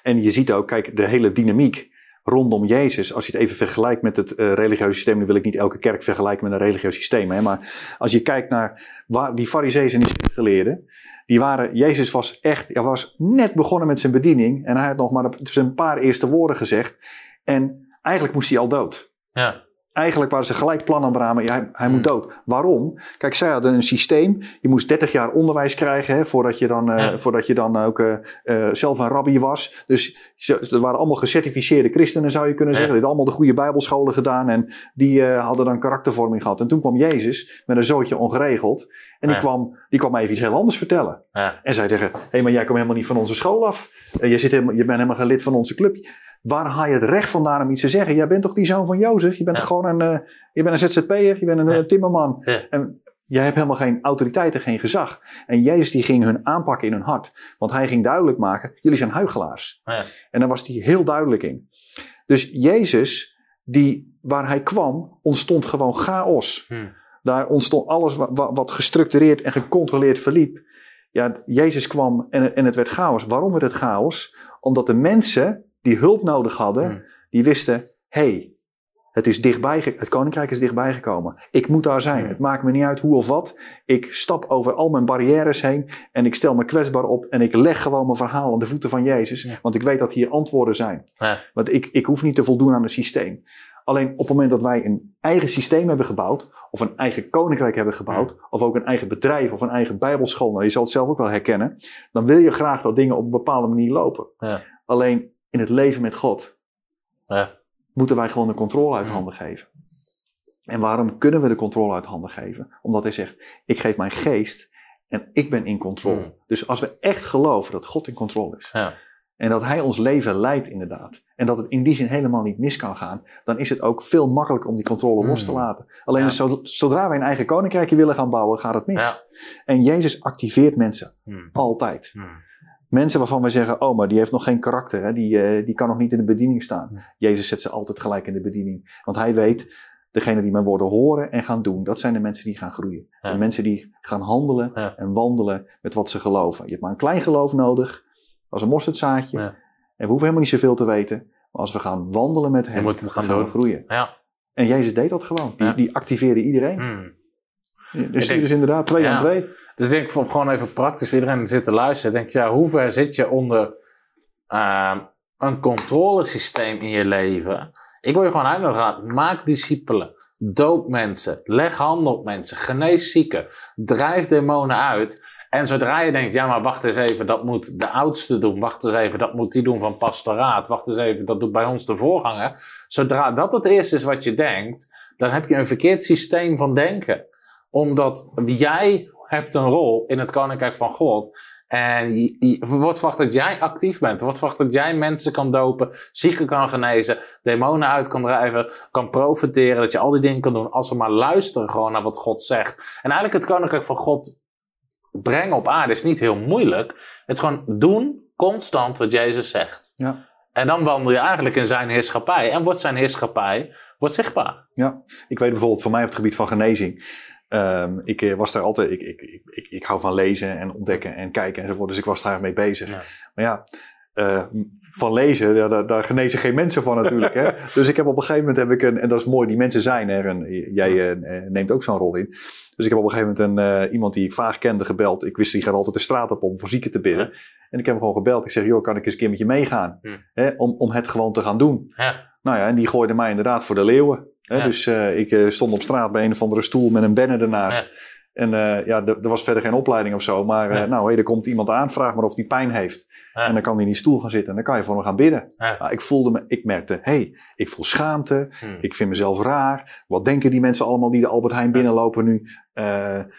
en je ziet ook, kijk, de hele dynamiek rondom Jezus, als je het even vergelijkt met het eh religieuze systeem, nu wil ik niet elke kerk vergelijken met een religieus systeem, hè, maar als je kijkt naar waar die fariseeën en die schriftgeleerden, die waren, Jezus was echt, hij was net begonnen met zijn bediening en hij had nog maar zijn paar eerste woorden gezegd en eigenlijk moest hij al dood. Ja. Eigenlijk waren ze gelijk plan aan beramen. Ja, hij, hij moet dood. Waarom? Kijk, zij hadden een systeem. Je moest 30 jaar onderwijs krijgen hè, voordat je dan, eh, Ja. voordat je dan ook eh, eh, zelf een rabbi was. Dus ze, waren allemaal gecertificeerde christenen, zou je kunnen Ja. zeggen. Die hadden allemaal de goede bijbelscholen gedaan en die hadden dan karaktervorming gehad. En toen kwam Jezus met een zootje ongeregeld. En die, Ja. kwam, die kwam even iets heel anders vertellen. En zei tegen, hé, hey, maar jij komt helemaal niet van onze school af. Je, zit helemaal, je bent helemaal geen lid van onze club. Waar haal je het recht vandaan om iets te zeggen? Jij bent toch die zoon van Jozef? Je bent Ja. gewoon een, eh, je bent een ZZP'er, je bent een Ja. eh, timmerman. Ja. En jij hebt helemaal geen autoriteit en geen gezag. En Jezus die ging hun aanpakken in hun hart. Want hij ging duidelijk maken, jullie zijn huigelaars. Ja. En daar was hij heel duidelijk in. Dus Jezus, die, waar hij kwam, ontstond gewoon chaos. Hm. Daar ontstond alles wat, wat, wat gestructureerd en gecontroleerd verliep. Ja, Jezus kwam en, en het werd chaos. Waarom werd het chaos? Omdat de mensen die hulp nodig hadden, Hm. die wisten: hey, het is dichtbij, het koninkrijk is dichtbij gekomen. Ik moet daar zijn. Hm. Het maakt me niet uit hoe of wat. Ik stap over al mijn barrières heen en ik stel me kwetsbaar op en ik leg gewoon mijn verhaal aan de voeten van Jezus. Ja. Want ik weet dat hier antwoorden zijn. Ja. Want ik, ik hoef niet te voldoen aan een systeem. Alleen op het moment dat wij een eigen systeem hebben gebouwd, of een eigen koninkrijk hebben gebouwd, of ook een eigen bedrijf of een eigen bijbelschool, nou, je zal het zelf ook wel herkennen, dan wil je graag dat dingen op een bepaalde manier lopen. Alleen in het leven met God Ja. moeten wij gewoon de controle uit Mm. handen geven. En waarom kunnen we de controle uit handen geven? Omdat hij zegt, ik geef mijn geest en ik ben in controle. Mm. Dus als we echt geloven dat God in controle is, Ja. en dat hij ons leven leidt inderdaad. En dat het in die zin helemaal niet mis kan gaan. Dan is het ook veel makkelijker om die controle los te Mm. laten. Alleen Ja. zo- zodra wij een eigen koninkrijkje willen gaan bouwen, gaat het mis. Ja. En Jezus activeert mensen. Hm. Altijd. Mensen waarvan wij zeggen, oh maar die heeft nog geen karakter. Hè? Die, eh, die kan nog niet in de bediening staan. Jezus zet ze altijd gelijk in de bediening. Want hij weet, degene die mijn woorden horen en gaan doen. Dat zijn de mensen die gaan groeien. Ja. De mensen die gaan handelen Ja. en wandelen met wat ze geloven. Je hebt maar een klein geloof nodig. Als een mosterdzaadje. En we hoeven helemaal niet zoveel te weten. Maar als we gaan wandelen met hem, het gaan dan we groeien. Ja. En Jezus deed dat gewoon. Die, die activeerde iedereen. Dus denk- dus inderdaad twee aan twee. Dus ik denk van gewoon even praktisch, iedereen die zit te luisteren. Denk ja, hoe ver zit je onder ehm, een controlesysteem in je leven? Ik wil je gewoon uitnodigen, maak discipelen. Doop mensen, leg handen op mensen, genees zieken, drijf demonen uit. En zodra je denkt, ja maar wacht eens even, dat moet de oudste doen. Wacht eens even, dat moet die doen van pastoraat. Wacht eens even, dat doet bij ons de voorganger. Zodra dat het eerste is wat je denkt, dan heb je een verkeerd systeem van denken. Omdat jij hebt een rol in het koninkrijk van God. En je, je, wordt verwacht dat jij actief bent. Er wordt verwacht dat jij mensen kan dopen, zieken kan genezen, demonen uit kan drijven, kan profiteren. Dat je al die dingen kan doen als we maar luisteren gewoon naar wat God zegt. En eigenlijk het koninkrijk van God brengen op aarde is niet heel moeilijk. Het is gewoon doen constant wat Jezus zegt. Ja. En dan wandel je eigenlijk in zijn heerschappij. En wordt zijn heerschappij wordt zichtbaar. Ik weet bijvoorbeeld voor mij op het gebied van genezing. Ehm, ik eh, was daar altijd, ik, ik, ik, ik, ik hou van lezen en ontdekken en kijken enzovoort. Dus ik was daar mee bezig. Ja. Maar ja, eh, van lezen, ja, daar, daar genezen geen mensen van natuurlijk. hè? Dus ik heb op een gegeven moment, heb ik een, en dat is mooi, die mensen zijn er. En jij eh, neemt ook zo'n rol in. Dus ik heb op een gegeven moment een, iemand die ik vaag kende gebeld. Ik wist, die gaat altijd de straat op om voor zieken te bidden. En ik heb hem gewoon gebeld. Ik zeg, joh, kan ik eens een keer met je meegaan? Hè, om, om het gewoon te gaan doen. Ja. Nou ja, en die gooide mij inderdaad voor de leeuwen. Hè? Dus eh, ik eh, stond op straat bij een of andere stoel met een banner ernaast. En eh, ja, er was verder geen opleiding of zo. Maar Ja. nou, er komt iemand aan, vraag maar of die pijn heeft. Ja. En dan kan hij in die stoel gaan zitten en dan kan je voor hem gaan bidden. Ja. Nou, ik voelde me, ik merkte, hé, hey, ik voel schaamte. Hm. Ik vind mezelf raar. Wat denken die mensen allemaal die de Albert Heijn binnenlopen nu?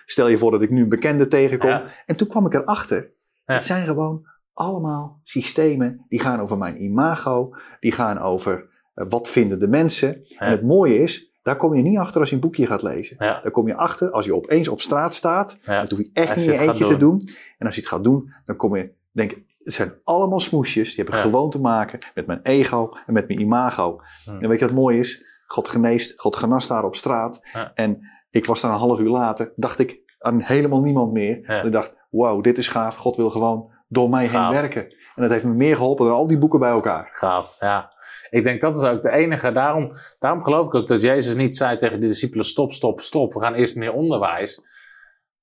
Stel je voor dat ik nu een bekende tegenkom. En toen kwam ik erachter. Het zijn gewoon allemaal systemen die gaan over mijn imago. Die gaan over wat vinden de mensen. En het mooie is, daar kom je niet achter als je een boekje gaat lezen. Ja. Daar kom je achter als je opeens op straat staat. Ja. Dat hoef je echt niet in je eentje te doen. En als je het gaat doen, dan kom je, denk ik, het zijn allemaal smoesjes. Die hebben Ja. gewoon te maken met mijn ego en met mijn imago. En weet je wat mooi is? God geneest, God genast daar op straat. En ik was daar een half uur later, dacht ik aan helemaal niemand meer. En ik dacht, wow, dit is gaaf. God wil gewoon door mij Gaaf. heen werken. En dat heeft me meer geholpen dan al die boeken bij elkaar. Gaaf, ja. Ik denk dat is ook de enige. Daarom, daarom geloof ik ook dat Jezus niet zei tegen de discipelen: stop, stop, stop. We gaan eerst meer onderwijs.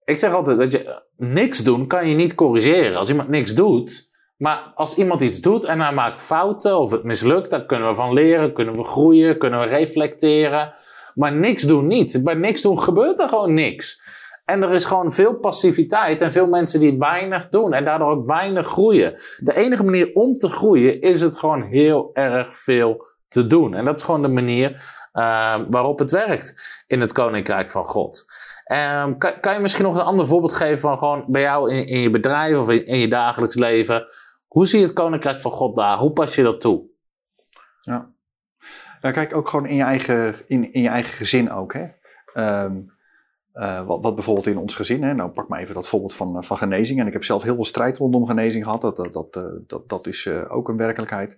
Ik zeg altijd dat je niks doen kan je niet corrigeren. Als iemand niks doet, maar als iemand iets doet en hij maakt fouten of het mislukt, dan kunnen we van leren, kunnen we groeien, kunnen we reflecteren. Maar niks doen niet. Bij niks doen gebeurt er gewoon niks. En er is gewoon veel passiviteit en veel mensen die weinig doen en daardoor ook weinig groeien. De enige manier om te groeien is het gewoon heel erg veel te doen. En dat is gewoon de manier uh, waarop het werkt in het Koninkrijk van God. Um, kan, kan, je misschien nog een ander voorbeeld geven van gewoon bij jou in, in je bedrijf of in, je dagelijks leven? Hoe zie je het Koninkrijk van God daar? Hoe pas je dat toe? Ja, kijk ook gewoon in je eigen, in, in je eigen gezin ook. Hè? Um, uh, wat, wat, bijvoorbeeld in ons gezin, hè, nou pak maar even dat voorbeeld van, uh, van genezing. En ik heb zelf heel veel strijd rondom genezing gehad. Dat, dat, dat, uh, dat, dat is ook een werkelijkheid.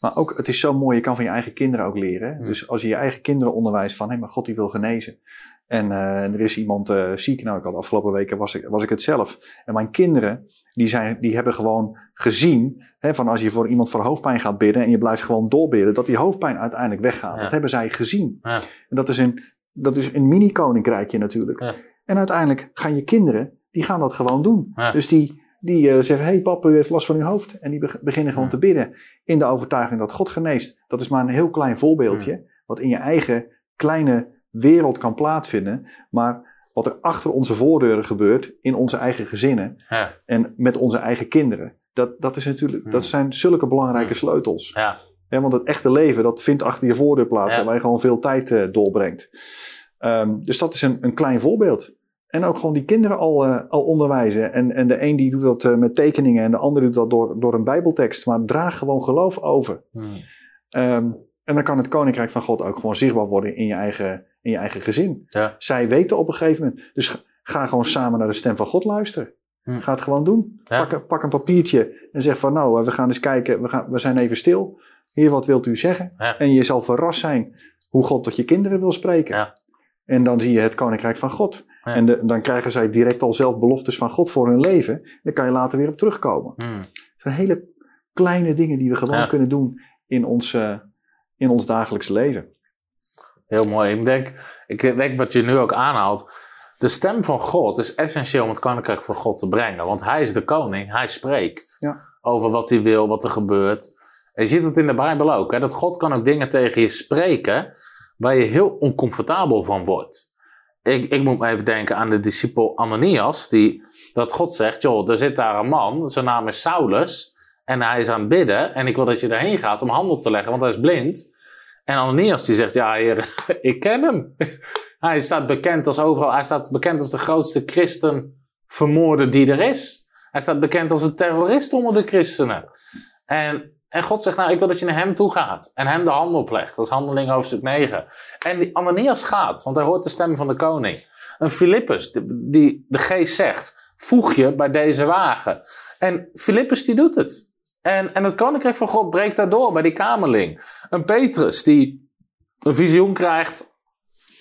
Maar ook, het is zo mooi, je kan van je eigen kinderen ook leren. Dus als je je eigen kinderen onderwijst van, hé, maar God die wil genezen. En er is iemand ziek. Nou, ik had afgelopen weken was ik, was ik het zelf. En mijn kinderen, die, zijn, die hebben gewoon gezien, hè, van als je voor iemand voor hoofdpijn gaat bidden en je blijft gewoon doorbidden, dat die hoofdpijn uiteindelijk weggaat. Ja. Dat hebben zij gezien. Ja. En dat is een, dat is een mini-koninkrijkje natuurlijk. Ja. En uiteindelijk gaan je kinderen, die gaan dat gewoon doen. Ja. Dus die, die uh, zeggen, hey papa, u heeft last van uw hoofd. En die beginnen gewoon te bidden. In de overtuiging dat God geneest. Dat is maar een heel klein voorbeeldje. Wat in je eigen kleine wereld kan plaatsvinden. Maar wat er achter onze voordeuren gebeurt. In onze eigen gezinnen. En met onze eigen kinderen. Dat, dat, is natuurlijk, dat zijn zulke belangrijke sleutels. Ja. Ja, want het echte leven, dat vindt achter je voordeur plaats. Ja. Waar je gewoon veel tijd uh, doorbrengt. Um, dus dat is een, een klein voorbeeld. En ook gewoon die kinderen al, uh, al onderwijzen. En, en de een die doet dat uh, met tekeningen en de ander doet dat door, door een bijbeltekst. Maar draag gewoon geloof over. Hmm. Um, en dan kan het koninkrijk van God ook gewoon zichtbaar worden in je eigen, in je eigen gezin. Ja. Zij weten op een gegeven moment. Dus ga gewoon samen naar de stem van God luisteren. Hmm. Ga het gewoon doen. Ja. Pak, pak, een papiertje en zeg van nou, we gaan eens kijken. We, gaan, we zijn even stil. Heer, wat wilt u zeggen? Ja. En je zal verrast zijn hoe God tot je kinderen wil spreken. Ja. En dan zie je het koninkrijk van God. Ja. En de, dan krijgen zij direct al zelf beloftes van God voor hun leven. Daar kan je later weer op terugkomen. Hmm. Het zijn hele kleine dingen die we gewoon kunnen doen in ons, uh, in ons dagelijks leven. Heel mooi. Ik denk, ik denk wat je nu ook aanhaalt. De stem van God is essentieel om het koninkrijk van God te brengen. Want hij is de koning, hij spreekt over wat hij wil, wat er gebeurt. Je ziet het in de Bijbel ook, dat God kan ook dingen tegen je spreken waar je heel oncomfortabel van wordt. Ik, ik moet me even denken aan de discipel Ananias, die, dat God zegt, joh, er zit daar een man, zijn naam is Saulus, en hij is aan het bidden, en ik wil dat je daarheen gaat om handen op te leggen, want hij is blind. En Ananias die zegt, ja heer, ik ken hem. hij staat bekend als overal, hij staat bekend als de grootste christenvermoorder die er is. Hij staat bekend als een terrorist onder de christenen. En en God zegt, nou, ik wil dat je naar hem toe gaat. En hem de hand oplegt. Dat is handeling hoofdstuk 9. En die Ananias gaat, want hij hoort de stem van de koning. Een Filippus, die, de geest zegt, voeg je bij deze wagen. En Filippus die doet het. En, en het koninkrijk van God breekt daardoor bij die kamerling. Een Petrus die een visioen krijgt.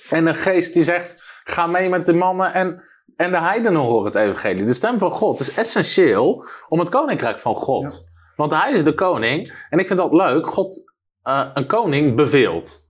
En een geest die zegt, ga mee met de mannen en... En de heidenen horen het evangelie. De stem van God is essentieel om het koninkrijk van God want hij is de koning. En ik vind dat leuk. God, uh, een koning beveelt.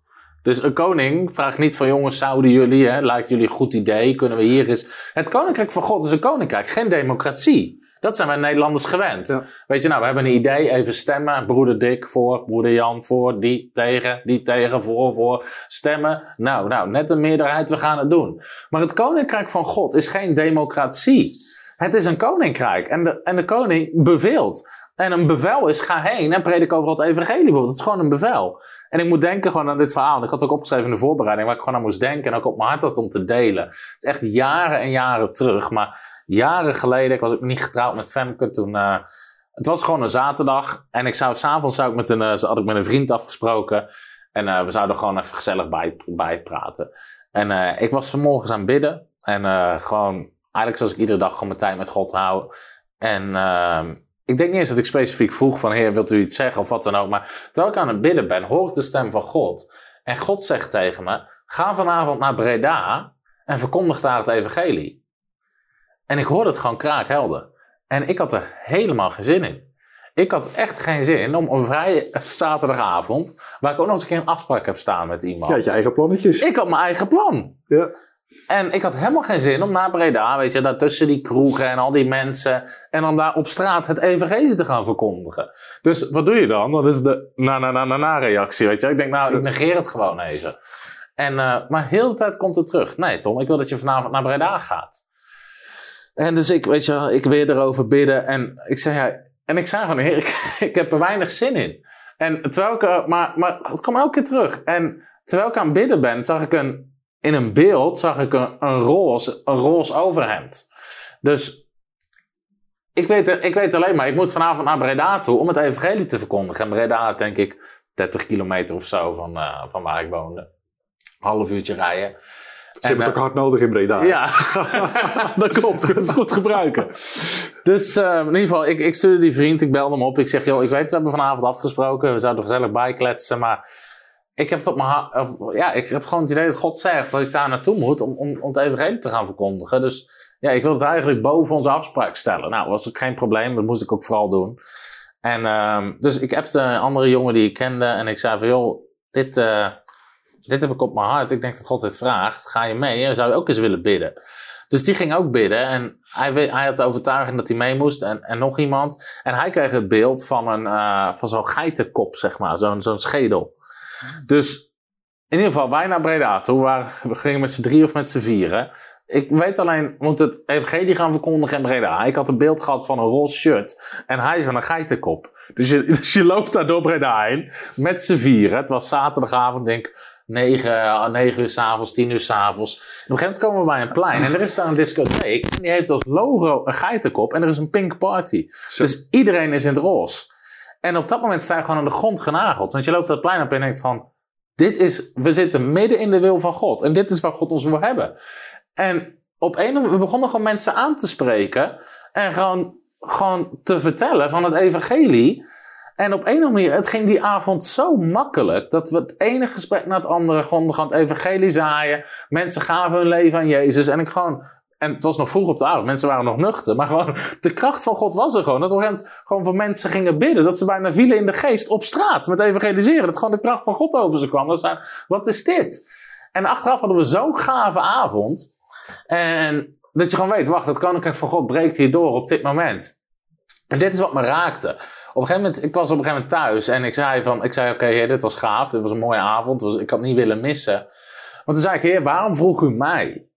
Dus een koning vraagt niet van jongens, zouden jullie, hè, lijkt jullie een goed idee, kunnen we hier eens... Het koninkrijk van God is een koninkrijk, geen democratie. Dat zijn wij Nederlanders gewend. Ja. Weet je, nou, we hebben een idee, even stemmen. Broeder Dick voor, broeder Jan voor, die tegen, die tegen, voor, voor. Stemmen. Nou, nou, net een meerderheid, we gaan het doen. Maar het koninkrijk van God is geen democratie. Het is een koninkrijk en de, en de koning beveelt. En een bevel is, ga heen en predik over het evangelie bijvoorbeeld. Dat is gewoon een bevel. En ik moet denken gewoon aan dit verhaal. Ik had ook opgeschreven in de voorbereiding waar ik gewoon aan moest denken. En ook op mijn hart had om te delen. Het is echt jaren en jaren terug. Maar jaren geleden, ik was ook niet getrouwd met Femke. Toen, uh, het was gewoon een zaterdag. En ik zou s'avonds zou ik met een, uh, had ik met een vriend afgesproken. En uh, we zouden gewoon even gezellig bij, bijpraten. En ik was vanmorgens aan het bidden. En gewoon, eigenlijk zoals ik iedere dag gewoon mijn tijd met God hou. En ehm, ik denk niet eens dat ik specifiek vroeg van, heer, wilt u iets zeggen of wat dan ook. Maar terwijl ik aan het bidden ben, hoor ik de stem van God. En God zegt tegen me, ga vanavond naar Breda en verkondig daar het evangelie. En ik hoorde het gewoon kraakhelder. En ik had er helemaal geen zin in. Ik had echt geen zin om een vrije zaterdagavond, waar ik ook nog eens een keer een afspraak heb staan met iemand. Ja, je eigen plannetjes. Ik had mijn eigen plan. Ja. En ik had helemaal geen zin om naar Breda, weet je, daar tussen die kroegen en al die mensen. En dan daar op straat het evangelie te gaan verkondigen. Dus wat doe je dan? Dat is de na-na-na-na-reactie, weet je. Ik denk, nou, ik negeer het gewoon even. En, uh, maar heel de tijd komt het terug. Nee, Tom, ik wil dat je vanavond naar Breda gaat. En dus ik, weet je, ik weer erover bidden. En ik zei, ja, en ik zei gewoon, heer, ik, heb er weinig zin in. En terwijl ik, maar, maar het kwam elke keer terug. En terwijl ik aan het bidden ben, zag ik een, in een beeld, zag ik een, een roze, een roze overhemd. Dus ik weet, ik weet alleen maar, ik moet vanavond naar Breda toe om het evangelie te verkondigen. En Breda is denk ik 30 kilometer of zo van, uh, van waar ik woonde. Half uurtje rijden. Ze hebben het ook hard nodig in Breda. Ja, dat klopt. Dat is goed gebruiken. Dus uh, in ieder geval, ik, ik stuurde die vriend, ik belde hem op. Ik zeg, joh, ik weet, we hebben vanavond afgesproken. We zouden er gezellig bijkletsen, maar ik heb het op mijn Ja, ik heb gewoon het idee dat God zegt dat ik daar naartoe moet om, om, om het evangelie te gaan verkondigen. Dus ja, ik wil het eigenlijk boven onze afspraak stellen. Nou, was ook geen probleem. Dat moest ik ook vooral doen. En uh, dus ik appte een andere jongen die ik kende en ik zei van, joh, dit... Uh, dit heb ik op mijn hart. Ik denk dat God het vraagt. Ga je mee? En zou je ook eens willen bidden? Dus die ging ook bidden. En hij, hij had de overtuiging dat hij mee moest. En, en nog iemand. En hij kreeg het beeld van, een, uh, van zo'n geitenkop, zeg maar. Zo'n zo'n schedel. Dus in ieder geval, wij naar Breda toe. Waar, we gingen met z'n drie of met z'n vieren. Ik weet alleen, moet het evangelie gaan verkondigen in Breda. Ik had een beeld gehad van een roze shirt. En hij van een geitenkop. Dus je, dus je loopt daar door Breda heen. Met z'n vieren. Het was zaterdagavond, denk ik 9, 9 uur s'avonds, 10 uur s'avonds. Op een gegeven moment komen we bij een plein en er is daar een discotheek. En die heeft als logo een geitenkop en er is een pink party. Dus iedereen is in het roze. En op dat moment sta je gewoon aan de grond genageld. Want je loopt dat plein op en denkt van... Dit is, we zitten midden in de wil van God. En dit is waar God ons wil hebben. En op een moment, we begonnen gewoon mensen aan te spreken. En gewoon, gewoon te vertellen van het evangelie. En op een of andere manier, het ging die avond zo makkelijk. Dat we het ene gesprek na het andere gewoon gaan het evangelie zaaien. Mensen gaven hun leven aan Jezus. En ik gewoon, en het was nog vroeg op de avond, mensen waren nog nuchter. Maar gewoon, de kracht van God was er gewoon. Dat we gewoon voor mensen gingen bidden. Dat ze bijna vielen in de geest op straat met evangeliseren. Dat gewoon de kracht van God over ze kwam. Dat zei, wat is dit? En achteraf hadden we zo'n gave avond. En dat je gewoon weet, wacht, het koninkrijk van God breekt hier door op dit moment. En dit is wat me raakte. Op een gegeven moment, ik was op een gegeven moment thuis en ik zei van, ik zei oké, dit was gaaf, dit was een mooie avond, was, ik had niet willen missen. Want toen zei ik, heer, waarom vroeg u mij?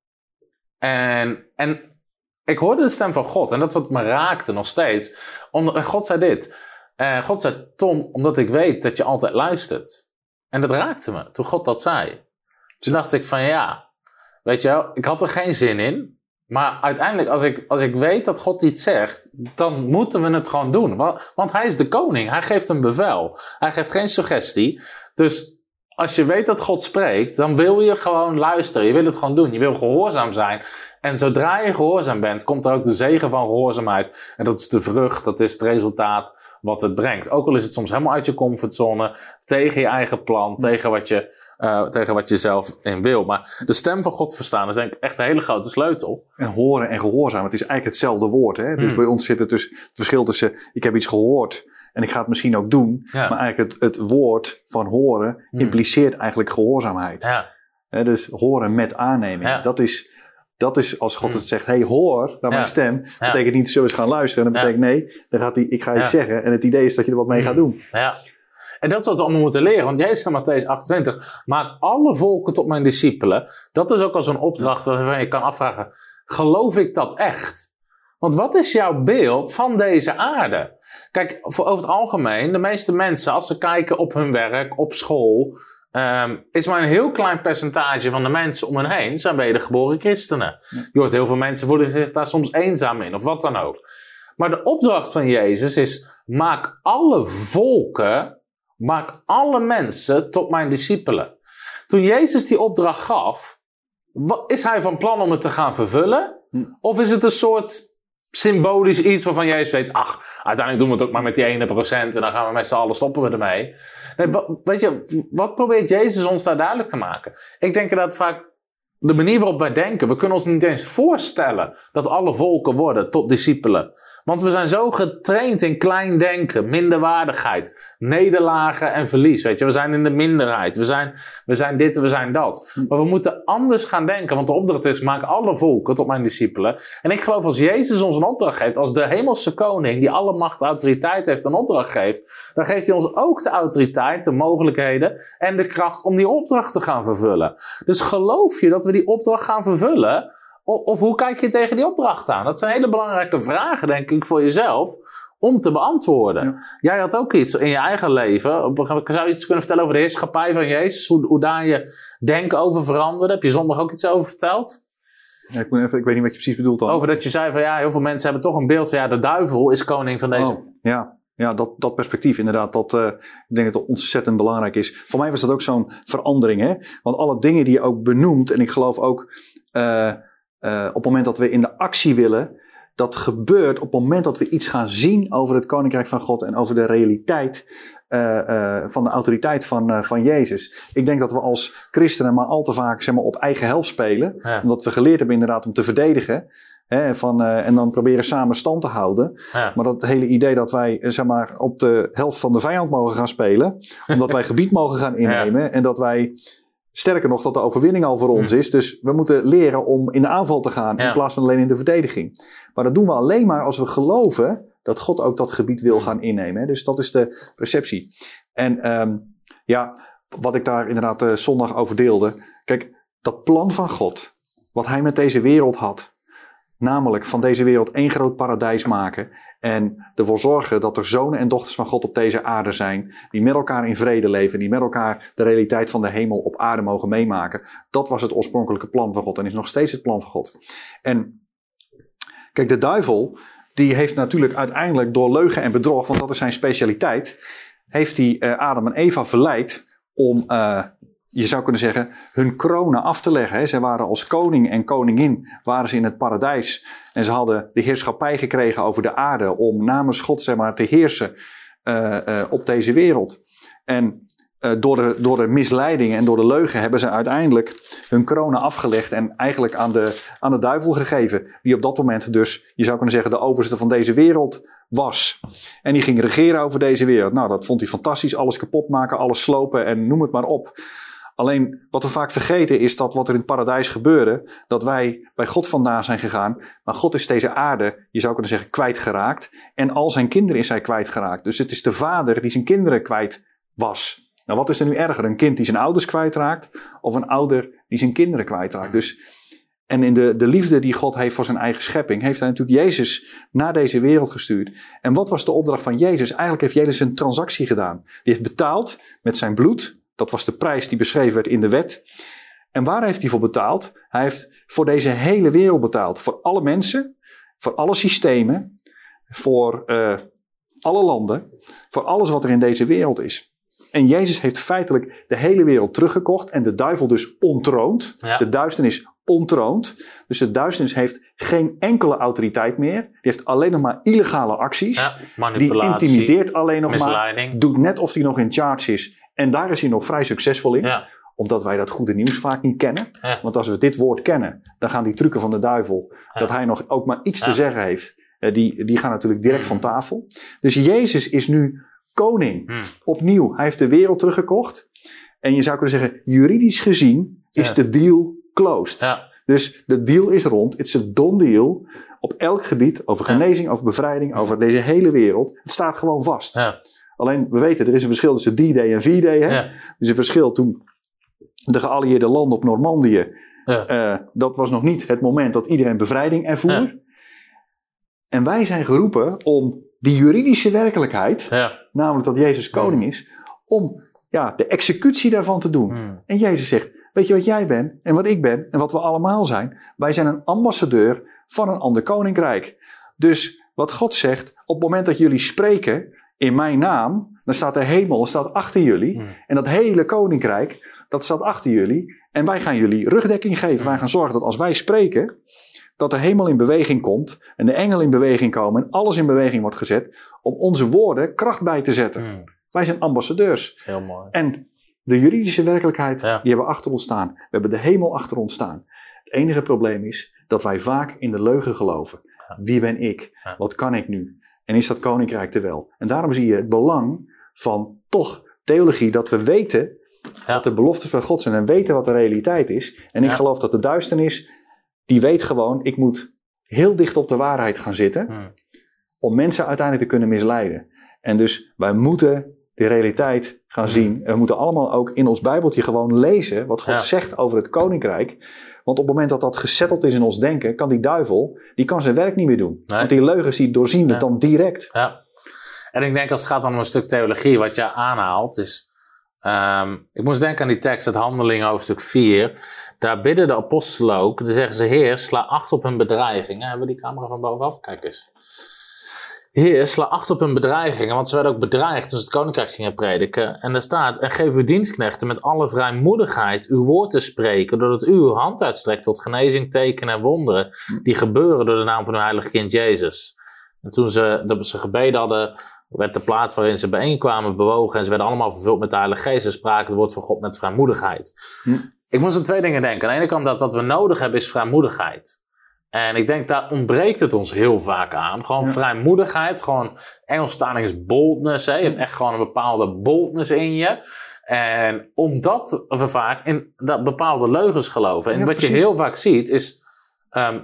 En, en ik hoorde de stem van God en dat wat me raakte nog steeds. God zei dit, uh, God zei, Tom, omdat ik weet dat je altijd luistert. En dat raakte me toen God dat zei. Toen dacht ik van ja, weet je wel, ik had er geen zin in. Maar uiteindelijk, als ik, als ik weet dat God iets zegt, dan moeten we het gewoon doen. Want, want hij is de koning. Hij geeft een bevel. Hij geeft geen suggestie. Dus als je weet dat God spreekt, dan wil je gewoon luisteren. Je wil het gewoon doen. Je wil gehoorzaam zijn. En zodra je gehoorzaam bent, komt er ook de zegen van gehoorzaamheid. En dat is de vrucht, dat is het resultaat wat het brengt. Ook al is het soms helemaal uit je comfortzone, tegen je eigen plan, tegen wat je, uh, tegen wat je zelf in wil. Maar de stem van God verstaan is denk ik echt een hele grote sleutel. En horen en gehoorzaam, het is eigenlijk hetzelfde woord. Hè? Dus hmm. bij ons zit het dus het verschil tussen ik heb iets gehoord en ik ga het misschien ook doen. Maar eigenlijk het, het woord van horen hmm. impliceert eigenlijk gehoorzaamheid. Ja. dus horen met aanneming. Dat is dat is als God hmm. het zegt, hey hoor naar mijn stem. Dat betekent niet, zullen we eens gaan luisteren. Dat betekent nee, dan gaat hij, ik ga iets zeggen. En het idee is dat je er wat mee gaat hmm. doen. Ja. En dat is wat we allemaal moeten leren. Want jij zegt Matthäus 28, maak alle volken tot mijn discipelen. Dat is ook al zo'n opdracht waarvan je kan afvragen, geloof ik dat echt? Want wat is jouw beeld van deze aarde? Kijk, voor over het algemeen, de meeste mensen, als ze kijken op hun werk, op school, Um, is maar een heel klein percentage van de mensen om hen heen zijn wedergeboren christenen. Je hoort heel veel mensen voelen zich daar soms eenzaam in, of wat dan ook. Maar de opdracht van Jezus is: maak alle volken, maak alle mensen tot mijn discipelen. Toen Jezus die opdracht gaf, is hij van plan om het te gaan vervullen? Hm. Of is het een soort symbolisch iets waarvan jij weet, ach, uiteindelijk doen we het ook maar met die ene procent en dan gaan we met z'n allen stoppen we ermee. Nee, weet je, wat probeert Jezus ons daar duidelijk te maken? Ik denk dat vaak de manier waarop wij denken, we kunnen ons niet eens voorstellen dat alle volken worden tot discipelen. Want we zijn zo getraind in klein denken, minderwaardigheid, nederlagen en verlies. Weet je, we zijn in de minderheid. We zijn, we zijn dit, we zijn dat. Maar we moeten anders gaan denken, want de opdracht is: maak alle volken tot mijn discipelen. En ik geloof als Jezus ons een opdracht geeft, als de hemelse koning die alle macht en autoriteit heeft, een opdracht geeft, dan geeft hij ons ook de autoriteit, de mogelijkheden en de kracht om die opdracht te gaan vervullen. Dus geloof je dat we die opdracht gaan vervullen? Of, of hoe kijk je tegen die opdracht aan? Dat zijn hele belangrijke vragen, denk ik, voor jezelf om te beantwoorden. Jij had ook iets in je eigen leven. Zou je iets kunnen vertellen over de heerschappij van Jezus? Hoe, hoe daar je denken over veranderde? Heb je zondag ook iets over verteld? Ja, ik, moet even, ik weet niet wat je precies bedoelt dan. Over dat je zei van ja, heel veel mensen hebben toch een beeld van ja, de duivel is koning van deze. Oh, ja, ja dat, dat perspectief inderdaad, dat, uh, ik denk dat dat ontzettend belangrijk is. Voor mij was dat ook zo'n verandering. Hè? Want alle dingen die je ook benoemt, en ik geloof ook uh, uh, op het moment dat we in de actie willen, dat gebeurt op het moment dat we iets gaan zien over het Koninkrijk van God en over de realiteit uh, uh, van de autoriteit van, uh, van Jezus. Ik denk dat we als christenen maar al te vaak zeg maar, op eigen helft spelen. Ja. Omdat we geleerd hebben inderdaad om te verdedigen. Hè, van, en dan proberen samen stand te houden. Ja. Maar dat hele idee dat wij zeg maar, op de helft van de vijand mogen gaan spelen. Omdat wij gebied mogen gaan innemen. Ja. En dat wij Sterker nog, dat de overwinning al voor ons is. Dus we moeten leren om in de aanval te gaan in plaats van alleen in de verdediging. Maar dat doen we alleen maar als we geloven dat God ook dat gebied wil gaan innemen. Dus dat is de perceptie. En um, ja, wat ik daar inderdaad uh, zondag over deelde. Kijk, dat plan van God, wat hij met deze wereld had. Namelijk van deze wereld één groot paradijs maken. En ervoor zorgen dat er zonen en dochters van God op deze aarde zijn. Die met elkaar in vrede leven. Die met elkaar de realiteit van de hemel op aarde mogen meemaken. Dat was het oorspronkelijke plan van God. En is nog steeds het plan van God. En kijk, de duivel. Die heeft natuurlijk uiteindelijk door leugen en bedrog. Want dat is zijn specialiteit. Heeft hij uh, Adam en Eva verleid om uh, je zou kunnen zeggen, hun kronen af te leggen. Ze waren als koning en koningin waren ze in het paradijs. En ze hadden de heerschappij gekregen over de aarde om namens God zeg maar, te heersen uh, uh, op deze wereld. En uh, door, de, door de misleiding en door de leugen hebben ze uiteindelijk hun kronen afgelegd en eigenlijk aan de, aan de duivel gegeven. Die op dat moment dus, je zou kunnen zeggen, de overste van deze wereld was. En die ging regeren over deze wereld. Nou, dat vond hij fantastisch. Alles kapot maken, alles slopen en noem het maar op. Alleen wat we vaak vergeten is dat wat er in het paradijs gebeurde, dat wij bij God vandaan zijn gegaan. Maar God is deze aarde, je zou kunnen zeggen, kwijtgeraakt. En al zijn kinderen is hij kwijtgeraakt. Dus het is de vader die zijn kinderen kwijt was. Nou, wat is er nu erger? Een kind die zijn ouders kwijtraakt of een ouder die zijn kinderen kwijtraakt? Dus, en in de, de liefde die God heeft voor zijn eigen schepping, heeft hij natuurlijk Jezus naar deze wereld gestuurd. En wat was de opdracht van Jezus? Eigenlijk heeft Jezus een transactie gedaan. Die heeft betaald met zijn bloed, dat was de prijs die beschreven werd in de wet. En waar heeft hij voor betaald? Hij heeft voor deze hele wereld betaald. Voor alle mensen, voor alle systemen, voor uh, alle landen, voor alles wat er in deze wereld is. En Jezus heeft feitelijk de hele wereld teruggekocht en de duivel dus ontroond. Ja. De duisternis ontroond. Dus de duisternis heeft geen enkele autoriteit meer. Die heeft alleen nog maar illegale acties. Ja, die intimideert alleen nog maar. Doet net of hij nog in charge is. En daar is hij nog vrij succesvol in. Ja. Omdat wij dat goede nieuws vaak niet kennen. Ja. Want als we dit woord kennen, dan gaan die trucken van de duivel, dat hij nog ook maar iets te zeggen heeft, die, die gaan natuurlijk direct mm. van tafel. Dus Jezus is nu koning. Mm. Opnieuw. Hij heeft de wereld teruggekocht. En je zou kunnen zeggen, juridisch gezien is de deal closed. Dus de deal is rond. Het is een don deal. Op elk gebied, over genezing, over bevrijding, over deze hele wereld. Het staat gewoon vast. Ja. Alleen, we weten, er is een verschil tussen D-Day en V-Day. Hè? Ja. Er is een verschil toen de geallieerde landen op Normandië. Ja. Uh, dat was nog niet het moment dat iedereen bevrijding ervoer. Ja. En wij zijn geroepen om die juridische werkelijkheid, namelijk dat Jezus koning is, om ja, de executie daarvan te doen. Hmm. En Jezus zegt, weet je wat jij bent en wat ik ben en wat we allemaal zijn? Wij zijn een ambassadeur van een ander koninkrijk. Dus wat God zegt, op het moment dat jullie spreken, in mijn naam, dan staat de hemel staat achter jullie. Hmm. En dat hele koninkrijk, dat staat achter jullie. En wij gaan jullie rugdekking geven. Wij gaan zorgen dat als wij spreken, dat de hemel in beweging komt. En de engelen in beweging komen. En alles in beweging wordt gezet. Om onze woorden kracht bij te zetten. Hmm. Wij zijn ambassadeurs. Heel mooi. En de juridische werkelijkheid, Ja. die hebben we achter ons staan. We hebben de hemel achter ons staan. Het enige probleem is dat wij vaak in de leugen geloven. Wie ben ik? Ja. Wat kan ik nu? En is dat koninkrijk er wel? En daarom zie je het belang van toch theologie, dat we weten Ja. wat de beloften van God zijn en weten wat de realiteit is. En ik Ja. geloof dat de duisternis, die weet gewoon, ik moet heel dicht op de waarheid gaan zitten Hmm. om mensen uiteindelijk te kunnen misleiden. En dus wij moeten de realiteit gaan Hmm. zien. En we moeten allemaal ook in ons Bijbeltje gewoon lezen wat God Ja. zegt over het koninkrijk. Want op het moment dat dat gezetteld is in ons denken, kan die duivel, die kan zijn werk niet meer doen. Nee. Want die leugens die doorzien het dan direct. Ja. En ik denk als het gaat om een stuk theologie, wat je aanhaalt, is. ehm, ik moest denken aan die tekst uit Handelingen hoofdstuk 4. Daar bidden de apostelen ook. Dan zeggen ze: Heer, sla acht op hun bedreigingen. Hebben we die camera van bovenaf? Kijk eens. Heer, sla acht op hun bedreigingen, want ze werden ook bedreigd toen ze het koninkrijk gingen prediken. En er staat: En geef uw dienstknechten met alle vrijmoedigheid uw woord te spreken, doordat u uw hand uitstrekt tot genezing, tekenen en wonderen, die gebeuren door de naam van uw heilige kind Jezus. En toen ze, dat ze gebeden hadden, werd de plaats waarin ze bijeenkwamen bewogen en ze werden allemaal vervuld met de Heilige Geest en spraken het woord van God met vrijmoedigheid. Hm. Ik moest aan twee dingen denken. Aan de ene kant dat wat we nodig hebben is vrijmoedigheid. En ik denk daar ontbreekt het ons heel vaak aan. Gewoon Ja. vrijmoedigheid, gewoon Engelstalig is boldness. Hè? Je hebt echt gewoon een bepaalde boldness in je. En omdat we vaak in dat bepaalde leugens geloven. En Ja, wat je heel vaak ziet is ehm,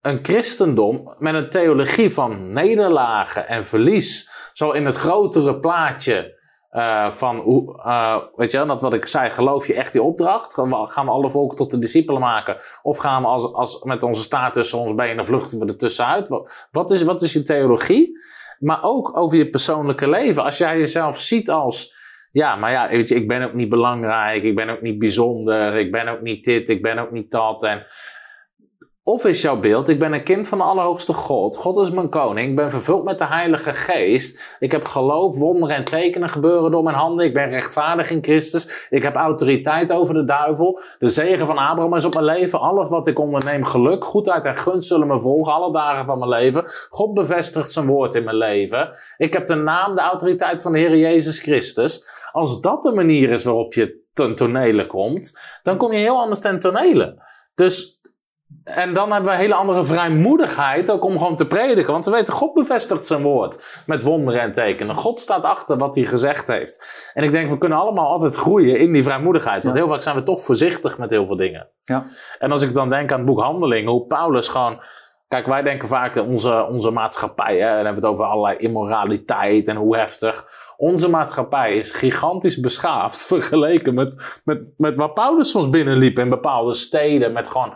een christendom met een theologie van nederlagen en verlies. Zo in het grotere plaatje eh, van, hoe, eh, weet je wel, dat wat ik zei, geloof je echt die opdracht? Gaan we, alle volken tot de discipelen maken? Of gaan we als, als met onze staart tussen ons benen vluchten we er tussenuit? Wat, wat, is, wat is je theologie? Maar ook over je persoonlijke leven. Als jij jezelf ziet als, ja, maar ja, weet je, ik ben ook niet belangrijk, ik ben ook niet bijzonder, ik ben ook niet dit, ik ben ook niet dat. En of is jouw beeld, ik ben een kind van de Allerhoogste God. God is mijn koning. Ik ben vervuld met de Heilige Geest. Ik heb geloof, wonderen en tekenen gebeuren door mijn handen. Ik ben rechtvaardig in Christus. Ik heb autoriteit over de duivel. De zegen van Abraham is op mijn leven. Alles wat ik onderneem, geluk, goedheid en gunst zullen me volgen. Alle dagen van mijn leven. God bevestigt zijn woord in mijn leven. Ik heb de naam, de autoriteit van de Heer Jezus Christus. Als dat de manier is waarop je ten tonele komt, dan kom je heel anders ten tonele. Dus en dan hebben we een hele andere vrijmoedigheid ook om gewoon te prediken. Want we weten, God bevestigt zijn woord met wonderen en tekenen. God staat achter wat hij gezegd heeft. En ik denk, we kunnen allemaal altijd groeien in die vrijmoedigheid. Want Ja. heel vaak zijn we toch voorzichtig met heel veel dingen. Ja. En als ik dan denk aan het boek Handelingen, hoe Paulus gewoon... Kijk, wij denken vaak in onze, onze maatschappij, hè, dan hebben we het over allerlei immoraliteit en hoe heftig. Onze maatschappij is gigantisch beschaafd vergeleken met, met, met waar Paulus soms binnenliep in bepaalde steden. Met gewoon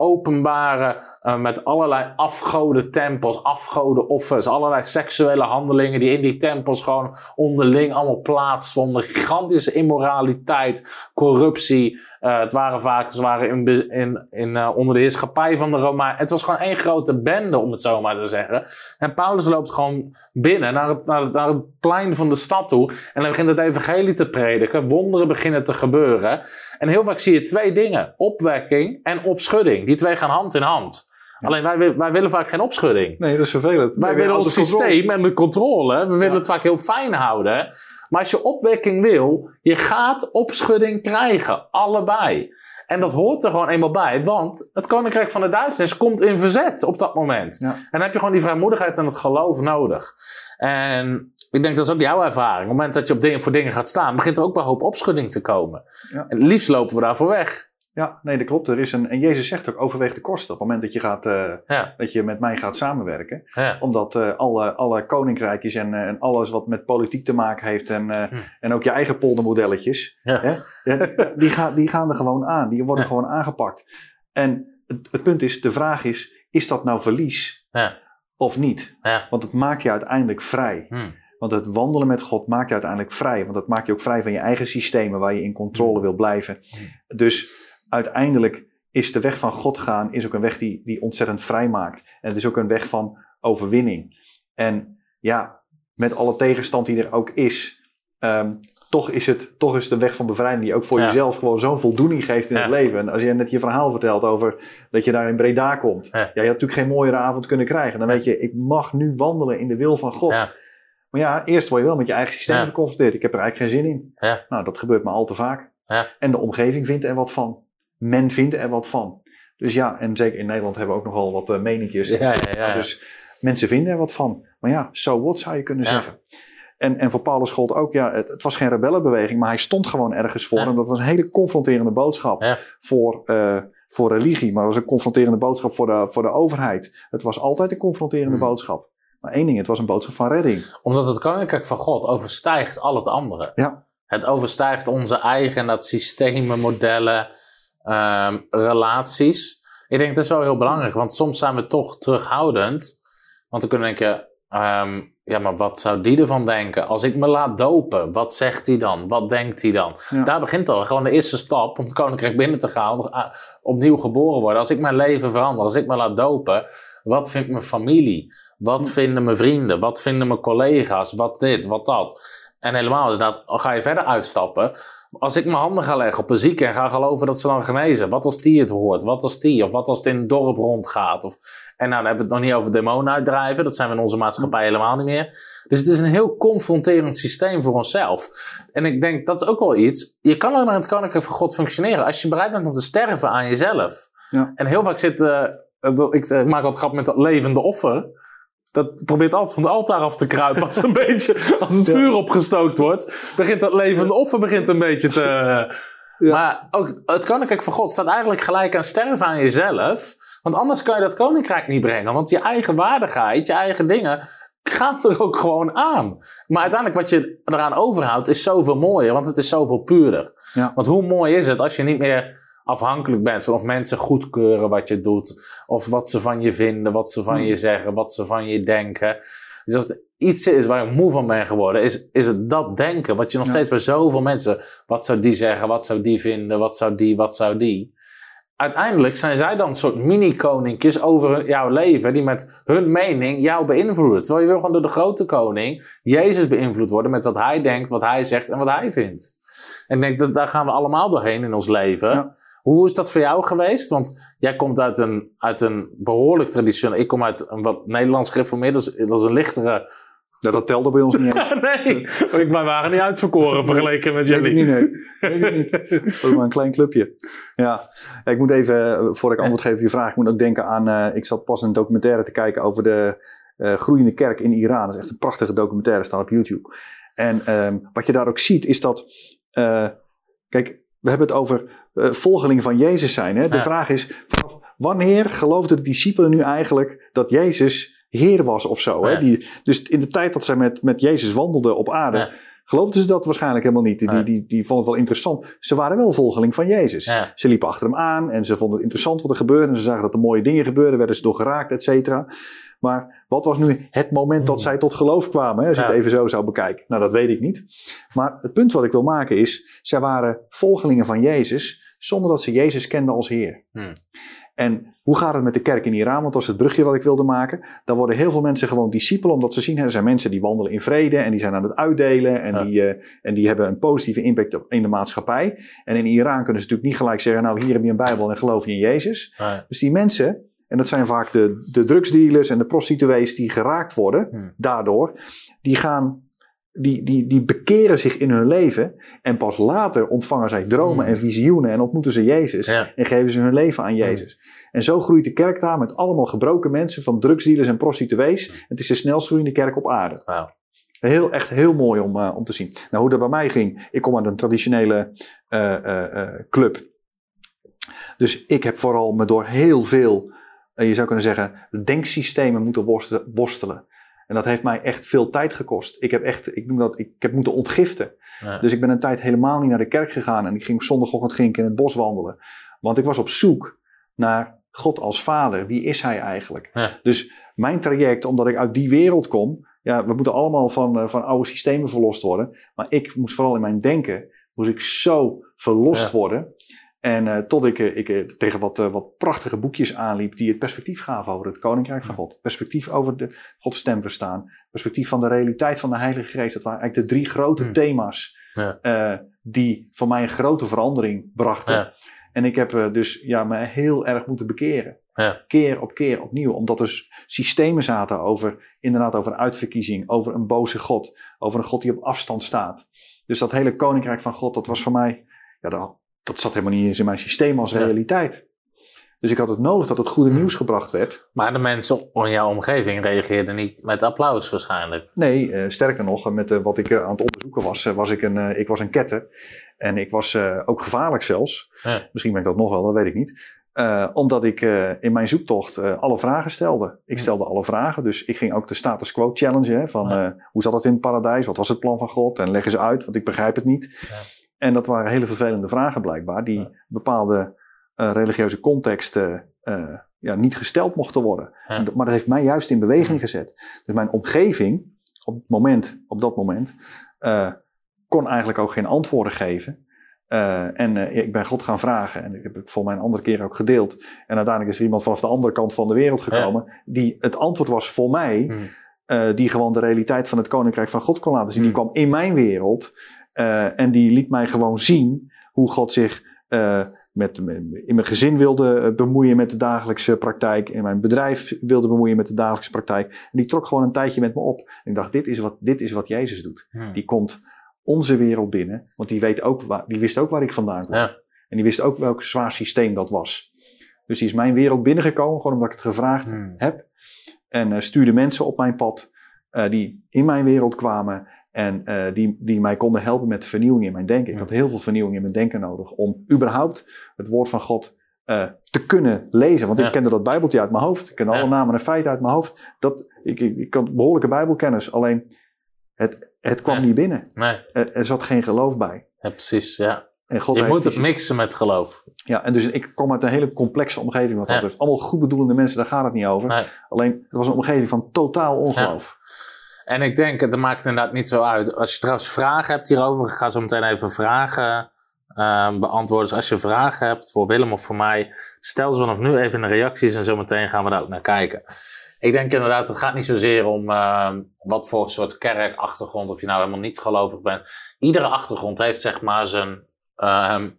openbare, eh, met allerlei afgoden tempels, afgoden offers, allerlei seksuele handelingen die in die tempels gewoon onderling allemaal plaatsvonden. Gigantische immoraliteit, corruptie. Eh, het waren vaak, ze waren in, in, eh, onder de heerschappij van de Romeinen. Het was gewoon één grote bende, om het zo maar te zeggen. En Paulus loopt gewoon binnen naar het, naar, naar het plein van de stad toe. En hij begint het evangelie te prediken. Wonderen beginnen te gebeuren. En heel vaak zie je twee dingen: opwekking en opschudding. Die twee gaan hand in hand. Alleen wij, wij willen vaak geen opschudding. Nee, dat is vervelend. Wij willen ons systeem en de controle. We willen Ja. het vaak heel fijn houden. Maar als je opwekking wil, je gaat opschudding krijgen. Allebei. En dat hoort er gewoon eenmaal bij. Want het koninkrijk van de Duitsers komt in verzet op dat moment. Ja. En dan heb je gewoon die vrijmoedigheid en het geloof nodig. En ik denk dat is ook jouw ervaring. Op het moment dat je op dingen, voor dingen gaat staan, begint er ook bij hoop opschudding te komen. En liefst lopen we daarvoor weg. Ja, nee, dat klopt. Er is een, en Jezus zegt ook, overweeg de kosten. Op het moment dat je, gaat, eh, Ja. dat je met mij gaat samenwerken. Ja. Omdat eh, alle, alle koninkrijkjes en, eh, en alles wat met politiek te maken heeft. En, Hm. en ook je eigen poldermodelletjes. Ja. Hè, die, gaan, die gaan er gewoon aan. Die worden gewoon aangepakt. En het, het punt is, de vraag is, is dat nou verlies Ja. of niet? Want het maakt je uiteindelijk vrij. Hm. Want het wandelen met God maakt je uiteindelijk vrij. Want dat maakt je ook vrij van je eigen systemen waar je in controle wil blijven. Dus uiteindelijk is de weg van God gaan is ook een weg die, die ontzettend vrij maakt. En het is ook een weg van overwinning. En ja, met alle tegenstand die er ook is, ehm, toch, is het, toch is een weg van bevrijding die ook voor Ja. jezelf gewoon zo'n voldoening geeft in Ja. het leven. En als je net je verhaal vertelt over dat je daar in Breda komt. Ja. Ja, je had natuurlijk geen mooiere avond kunnen krijgen. Dan weet je, ik mag nu wandelen in de wil van God. Maar ja, eerst word je wel met je eigen systeem geconfronteerd. Ik heb er eigenlijk geen zin in. Nou, dat gebeurt maar al te vaak. Ja. En de omgeving vindt er wat van. Men vindt er wat van. Dus ja, en zeker in Nederland hebben we ook nogal wat uh, meningjes. Ja, ja, ja, ja. Dus mensen vinden er wat van. Maar ja, so what zou je kunnen zeggen. En, en voor Paulus gold ook, ja, het, het was geen rebellenbeweging, maar hij stond gewoon ergens voor. En dat was een hele confronterende boodschap voor, eh, voor religie. Maar het was een confronterende boodschap voor de, voor de overheid. Het was altijd een confronterende Hmm. boodschap. Maar één ding, het was een boodschap van redding. Omdat het koninkrijk van God overstijgt al het andere. Ja. Het overstijgt onze eigen dat systemen, modellen, ehm, relaties. Ik denk dat is wel heel belangrijk, want soms zijn we toch terughoudend. Want dan kunnen we denken, ehm, ja, maar wat zou die ervan denken? Als ik me laat dopen, wat zegt hij dan? Wat denkt hij dan? Ja. Daar begint al gewoon de eerste stap om het koninkrijk binnen te gaan, ah, opnieuw geboren worden. Als ik mijn leven verander, als ik me laat dopen, wat vindt mijn familie? Wat vinden mijn vrienden? Wat vinden mijn collega's? Wat dit, wat dat? En helemaal inderdaad, al ga je verder uitstappen. Als ik mijn handen ga leggen op een zieke en ga geloven dat ze dan genezen. Wat als die het hoort? Wat als die? Of wat als het in het dorp rondgaat? Of, en nou, dan hebben we het nog niet over demonen uitdrijven. Dat zijn we in onze maatschappij helemaal niet meer. Dus het is een heel confronterend systeem voor onszelf. En ik denk, dat is ook wel iets. Je kan alleen maar in het koninkrijk van God functioneren als je bereid bent om te sterven aan jezelf. Ja. En heel vaak zit, eh, ik eh, maak altijd grap met dat levende offer. Dat probeert altijd van het altaar af te kruipen. Als het een beetje, als het vuur opgestookt wordt, begint dat levende offer begint een beetje te. Ja. Maar ook het koninkrijk van God staat eigenlijk gelijk aan sterven aan jezelf. Want anders kan je dat koninkrijk niet brengen. Want je eigen waardigheid, je eigen dingen, gaan er ook gewoon aan. Maar uiteindelijk wat je eraan overhoudt is zoveel mooier, want het is zoveel puurder. Ja. Want hoe mooi is het als je niet meer afhankelijk bent van of mensen goedkeuren wat je doet, of wat ze van je vinden, wat ze van Hmm. je zeggen, wat ze van je denken. Dus als het iets is waar ik moe van ben geworden, is, is het dat denken. Wat je nog Ja. steeds bij zoveel mensen, wat zou die zeggen, wat zou die vinden, wat zou die, wat zou die. Uiteindelijk zijn zij dan een soort mini-koninkjes over jouw leven, die met hun mening jou beïnvloeden. Terwijl je wil gewoon door de grote koning, Jezus, beïnvloed worden met wat hij denkt, wat hij zegt en wat hij vindt. En ik denk dat daar gaan we allemaal doorheen in ons leven. Ja. Hoe is dat voor jou geweest? Want jij komt uit een, uit een behoorlijk traditioneel. Ik kom uit een wat Nederlands gereformeerd. Dat is, dat is een lichtere. Ja, dat telde bij ons niet eens. nee, ik, wij waren niet uitverkoren vergeleken met jullie. niet, nee. Weet ik niet. Dat maar een klein clubje. Ja, ik moet even, eh, voor ik antwoord geef op je vraag, ik moet ook denken aan, eh, ik zat pas een documentaire te kijken over de eh, groeiende kerk in Iran. Dat is echt een prachtige documentaire, staat op YouTube. En ehm, wat je daar ook ziet, is dat, eh, kijk, we hebben het over eh, volgelingen van Jezus zijn. Hè? De Ja. vraag is, vanaf wanneer geloofden de discipelen nu eigenlijk dat Jezus Heer was of zo? Hè? Ja. Die, dus in de tijd dat zij met, met Jezus wandelden op aarde, Ja. geloofden ze dat waarschijnlijk helemaal niet. Die, die, die vonden het wel interessant. Ze waren wel volgeling van Jezus. Ze liepen achter hem aan en ze vonden het interessant wat er gebeurde. En ze zagen dat er mooie dingen gebeurden, werden ze door geraakt, et cetera. Maar wat was nu het moment dat Hmm. zij tot geloof kwamen? Hè, als je het even zo zou bekijken. Nou, dat weet ik niet. Maar het punt wat ik wil maken is, zij waren volgelingen van Jezus zonder dat ze Jezus kenden als Heer. Hmm. En hoe gaat het met de kerk in Iran? Want dat is het brugje wat ik wilde maken. Dan worden heel veel mensen gewoon discipelen, omdat ze zien, hè, er zijn mensen die wandelen in vrede en die zijn aan het uitdelen en, Ja. die, eh, en die hebben een positieve impact op, in de maatschappij. En in Iran kunnen ze natuurlijk niet gelijk zeggen, nou hier heb je een Bijbel en geloof je in Jezus. Dus die mensen, en dat zijn vaak de, de drugsdealers en de prostituees die geraakt worden Hmm. daardoor, die gaan, die, die, die bekeren zich in hun leven en pas later ontvangen zij dromen Hmm. en visioenen en ontmoeten ze Jezus Ja. en geven ze hun leven aan Jezus. En zo groeit de kerk daar met allemaal gebroken mensen van drugsdealers en prostituees. Het is de snelst groeiende kerk op aarde. Heel, echt heel mooi om, eh, om te zien. Nou, hoe dat bij mij ging. Ik kom uit een traditionele eh, eh, club. Dus ik heb vooral me door heel veel, je zou kunnen zeggen, denksystemen moeten worst- worstelen. En dat heeft mij echt veel tijd gekost. Ik heb echt, ik noem dat, ik heb moeten ontgiften. Ja. Dus ik ben een tijd helemaal niet naar de kerk gegaan. En ik ging zondagochtend ging ik in het bos wandelen. Want ik was op zoek naar God als vader. Wie is hij eigenlijk? Ja. Dus mijn traject, omdat ik uit die wereld kom. Ja, we moeten allemaal van, eh, van oude systemen verlost worden. Maar ik moest vooral in mijn denken, moest ik zo verlost Ja. worden. En eh, tot ik, eh, ik eh, tegen wat, wat prachtige boekjes aanliep die het perspectief gaven over het Koninkrijk van God. Perspectief over de Gods stem verstaan. Perspectief van de realiteit van de Heilige Geest. Dat waren eigenlijk de drie grote Hmm. thema's Ja. die voor mij een grote verandering brachten. Ja. En ik heb dus ja, me heel erg moeten bekeren. Ja. Keer op keer opnieuw. Omdat er systemen zaten over, inderdaad, over uitverkiezing, over een boze God, over een God die op afstand staat. Dus dat hele koninkrijk van God, dat was voor mij, ja, dat, dat zat helemaal niet eens in mijn systeem als realiteit. Dus ik had het nodig dat het goede Hmm. nieuws gebracht werd. Maar de mensen in jouw omgeving reageerden niet met applaus waarschijnlijk. Nee, eh, sterker nog, met eh, wat ik eh, aan het onderzoeken was, eh, was ik een, eh, ik was een ketter. En ik was eh, ook gevaarlijk zelfs. Ja. Misschien ben ik dat nog wel, dat weet ik niet. Eh, omdat ik eh, in mijn zoektocht eh, alle vragen stelde. Ik Ja. stelde alle vragen, dus ik ging ook de status quo challenge. Hè, van Ja. eh, hoe zat het in het paradijs? Wat was het plan van God? En leg eens uit, want ik begrijp het niet. Ja. En dat waren hele vervelende vragen blijkbaar, die Ja. bepaalde eh, religieuze contexten eh, ja, niet gesteld mochten worden. Ja. Maar dat heeft mij juist in beweging gezet. Dus mijn omgeving, op, het moment, op dat moment, eh, kon eigenlijk ook geen antwoorden geven. En ik ben God gaan vragen. En ik heb het voor mij een andere keer ook gedeeld. En uiteindelijk is er iemand vanaf de andere kant van de wereld gekomen. Die het antwoord was voor mij. Hmm. die gewoon de realiteit van het koninkrijk van God kon laten zien. Die Hmm. kwam in mijn wereld. Eh, en die liet mij gewoon zien hoe God zich eh, met, in mijn gezin wilde eh, bemoeien met de dagelijkse praktijk. In mijn bedrijf wilde bemoeien met de dagelijkse praktijk. En die trok gewoon een tijdje met me op. En ik dacht, dit is wat, dit is wat Jezus doet. Hmm. Die komt onze wereld binnen. Want die, weet ook waar, die wist ook waar ik vandaan kwam. Ja. En die wist ook welk zwaar systeem dat was. Dus die is mijn wereld binnengekomen, gewoon omdat ik het gevraagd Hmm. heb. En stuurde mensen op mijn pad die in mijn wereld kwamen. En eh, die, die mij konden helpen met vernieuwing in mijn denken. Ik had heel veel vernieuwing in mijn denken nodig. Om überhaupt het woord van God eh, te kunnen lezen. Want Ja. ik kende dat bijbeltje uit mijn hoofd. Ik kende Ja. alle namen en feiten uit mijn hoofd. Dat, ik, ik, ik had behoorlijke bijbelkennis. Alleen het, het kwam Ja. niet binnen. Nee, Er, er zat geen geloof bij. ja, precies, ja. En God Je moet het mixen met geloof. ja, en dus ik kom uit een hele complexe omgeving wat dat betreft. Allemaal goedbedoelende mensen, daar gaat het niet over. Nee. Alleen, het was een omgeving van totaal ongeloof. En ik denk, het maakt inderdaad niet zo uit. Als je trouwens vragen hebt hierover, ik ga zo meteen even vragen eh, beantwoorden. Dus als je vragen hebt voor Willem of voor mij, stel ze vanaf nu even in de reacties en zo meteen gaan we daar ook naar kijken. Ik denk inderdaad, het gaat niet zozeer om eh, wat voor soort kerkachtergrond, of je nou helemaal niet gelovig bent. Iedere achtergrond heeft zeg maar zijn, ehm,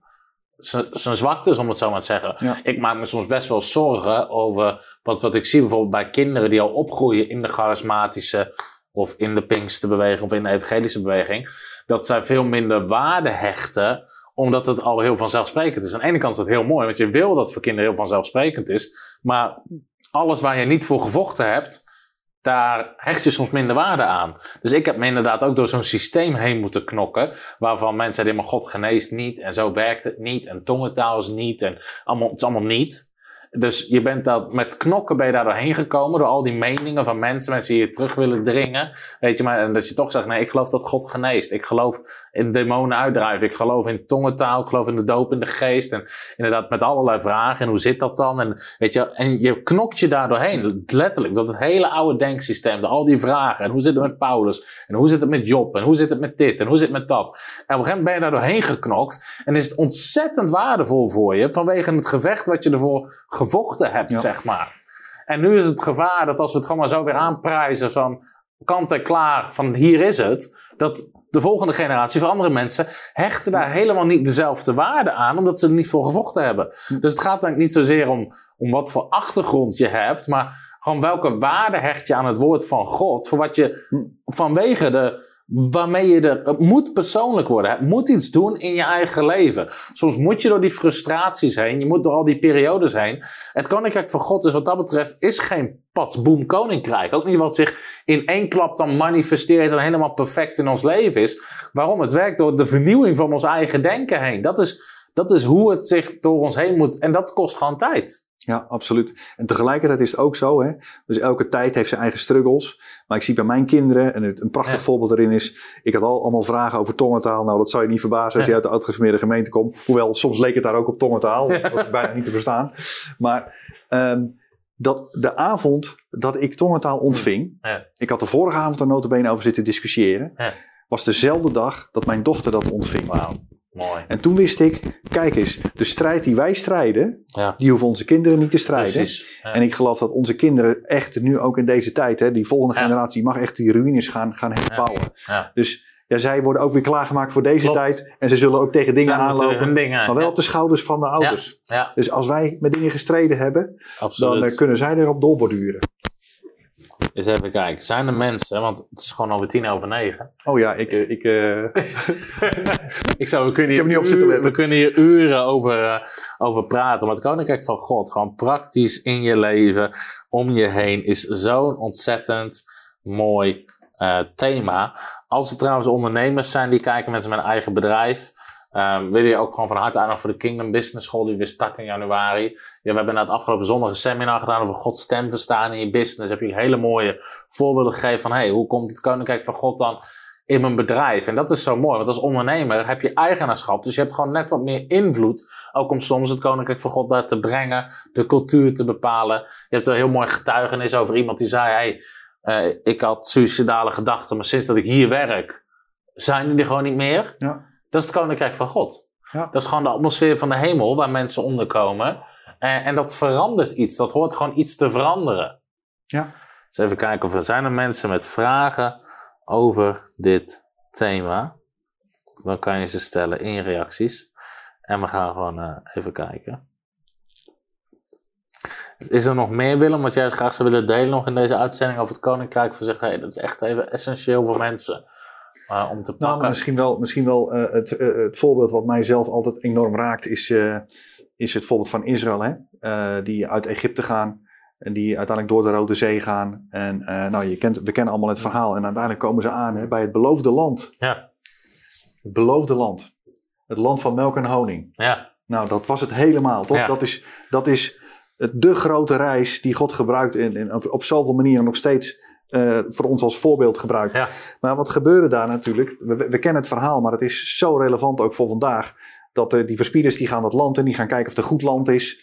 zijn, zijn zwaktes, om het zo maar te zeggen. Ja. Ik maak me soms best wel zorgen over wat, wat ik zie bijvoorbeeld bij kinderen die al opgroeien in de charismatische of in de Pinksterbeweging of in de evangelische beweging, dat zij veel minder waarde hechten omdat het al heel vanzelfsprekend is. Aan de ene kant is dat heel mooi, want je wil dat voor kinderen heel vanzelfsprekend is. Maar alles waar je niet voor gevochten hebt, daar hecht je soms minder waarde aan. Dus ik heb me inderdaad ook door zo'n systeem heen moeten knokken. Waarvan mensen zeiden, maar God geneest niet. En zo werkt het niet. En tongentaal is niet. En allemaal, het is allemaal niet. Dus je bent dat, met knokken ben je daar doorheen gekomen. Door al die meningen van mensen. Mensen die je terug willen dringen. Weet je, maar en dat je toch zegt, nee, ik geloof dat God geneest. Ik geloof in demonen uitdrijven. Ik geloof in tongentaal. Ik geloof in de doop in de geest. En inderdaad met allerlei vragen. En hoe zit dat dan? En, weet je, en je knokt je daar doorheen. Letterlijk. Dat het hele oude denksysteem. Al die vragen. En hoe zit het met Paulus? En hoe zit het met Job? En hoe zit het met dit? En hoe zit het met dat? En op een gegeven moment ben je daar doorheen geknokt. En is het ontzettend waardevol voor je. Vanwege het gevecht wat je ervoor gevochten hebt, Ja. zeg maar. En nu is het gevaar dat als we het gewoon maar zo weer aanprijzen van kant en klaar, van hier is het, dat de volgende generatie, of andere mensen, hechten daar helemaal niet dezelfde waarde aan, omdat ze er niet voor gevochten hebben. Dus het gaat eigenlijk niet zozeer om, om wat voor achtergrond je hebt, maar gewoon welke waarde hecht je aan het woord van God, voor wat je vanwege de, waarmee je er, het moet persoonlijk worden. Het moet iets doen in je eigen leven. Soms moet je door die frustraties heen, je moet door al die periodes heen. Het koninkrijk van God is wat dat betreft, is geen patsboom koninkrijk. Ook niet wat zich in één klap dan manifesteert en helemaal perfect in ons leven is. Waarom? Het werkt door de vernieuwing van ons eigen denken heen. Dat is, dat is hoe het zich door ons heen moet. En dat kost gewoon tijd. Ja, absoluut. En tegelijkertijd is het ook zo, hè? dus elke tijd heeft zijn eigen struggles. Maar ik zie bij mijn kinderen, en het, een prachtig Ja. voorbeeld daarin is, ik had al allemaal vragen over tongentaal. Nou, dat zou je niet verbazen als je uit de uitgeformeerde gemeente komt. Hoewel, soms leek het daar ook op tongentaal, bijna niet te verstaan. Maar ehm, dat, de avond dat ik tongentaal ontving, Ja. ik had de vorige avond er notabene over zitten discussiëren, Ja. was dezelfde dag dat mijn dochter dat ontving. Wauw, mooi. En toen wist ik, kijk eens, de strijd die wij strijden, Ja, die hoeven onze kinderen niet te strijden. precies. Ja. En ik geloof dat onze kinderen echt nu ook in deze tijd, hè, die volgende Ja. generatie mag echt die ruïnes gaan, gaan herbouwen. Dus ja, zij worden ook weer klaargemaakt voor deze Klopt. tijd. En ze zullen ook tegen dingen Zijn aanlopen. dingen. Maar wel op de schouders van de ouders. Dus als wij met dingen gestreden hebben, dan eh, kunnen zij erop doorborduren. Eens even kijken. Zijn er mensen, want het is gewoon alweer tien over negen. Oh ja, ik, eh, ik, eh, Ik zou, we kunnen Ik heb hier, er niet op zitten uren- letten. we kunnen hier uren over, eh, over praten. Maar het Koninkrijk van God, gewoon praktisch in je leven, om je heen, is zo'n ontzettend mooi thema. Als er trouwens ondernemers zijn die kijken met zijn eigen bedrijf, ehm, wil je ook gewoon van harte uitnodigen voor de Kingdom Business School, die weer start in januari. Ja, we hebben na het afgelopen zondag een seminar gedaan over Gods stem verstaan in je business. Heb je hele mooie voorbeelden gegeven van, hey, hoe komt het Koninkrijk van God dan in mijn bedrijf. En dat is zo mooi, want als ondernemer heb je eigenaarschap. Dus je hebt gewoon net wat meer invloed. Ook om soms het koninkrijk van God daar te brengen, de cultuur te bepalen. Je hebt een heel mooi getuigenis over iemand die zei: hey, eh, ik had suicidale gedachten, maar sinds dat ik hier werk, zijn die er gewoon niet meer. Ja. Dat is het koninkrijk van God. Ja. Dat is gewoon de atmosfeer van de hemel waar mensen onderkomen. En, en dat verandert iets. Dat hoort gewoon iets te veranderen. Ja. Dus even kijken of er zijn er mensen met vragen over dit thema. Dan kan je ze stellen in reacties. En we gaan gewoon eh, even kijken. Is er nog meer, Willem, wat jij graag zou willen delen nog in deze uitzending over het Koninkrijk? Van zegt, hey, dat is echt even essentieel voor mensen om te Nou, pakken. maar misschien wel, misschien wel eh, het, eh, het voorbeeld wat mij zelf altijd enorm raakt, is, eh, is het voorbeeld van Israël. Hè? Die uit Egypte gaan en die uiteindelijk door de Rode Zee gaan. En nou, je kent, we kennen allemaal het verhaal. En uiteindelijk komen ze aan hè, bij het beloofde land. Ja, Het beloofde land. Het land van melk en honing. ja, Nou, dat was het helemaal, toch? Ja. Dat is, dat is de grote reis die God gebruikt en, en op, op zoveel manieren nog steeds eh, voor ons als voorbeeld gebruikt. Ja. Maar wat gebeurde daar natuurlijk? We, we kennen het verhaal, maar het is zo relevant ook voor vandaag. Dat eh, die verspieders die gaan dat land in, die gaan kijken of het een goed land is.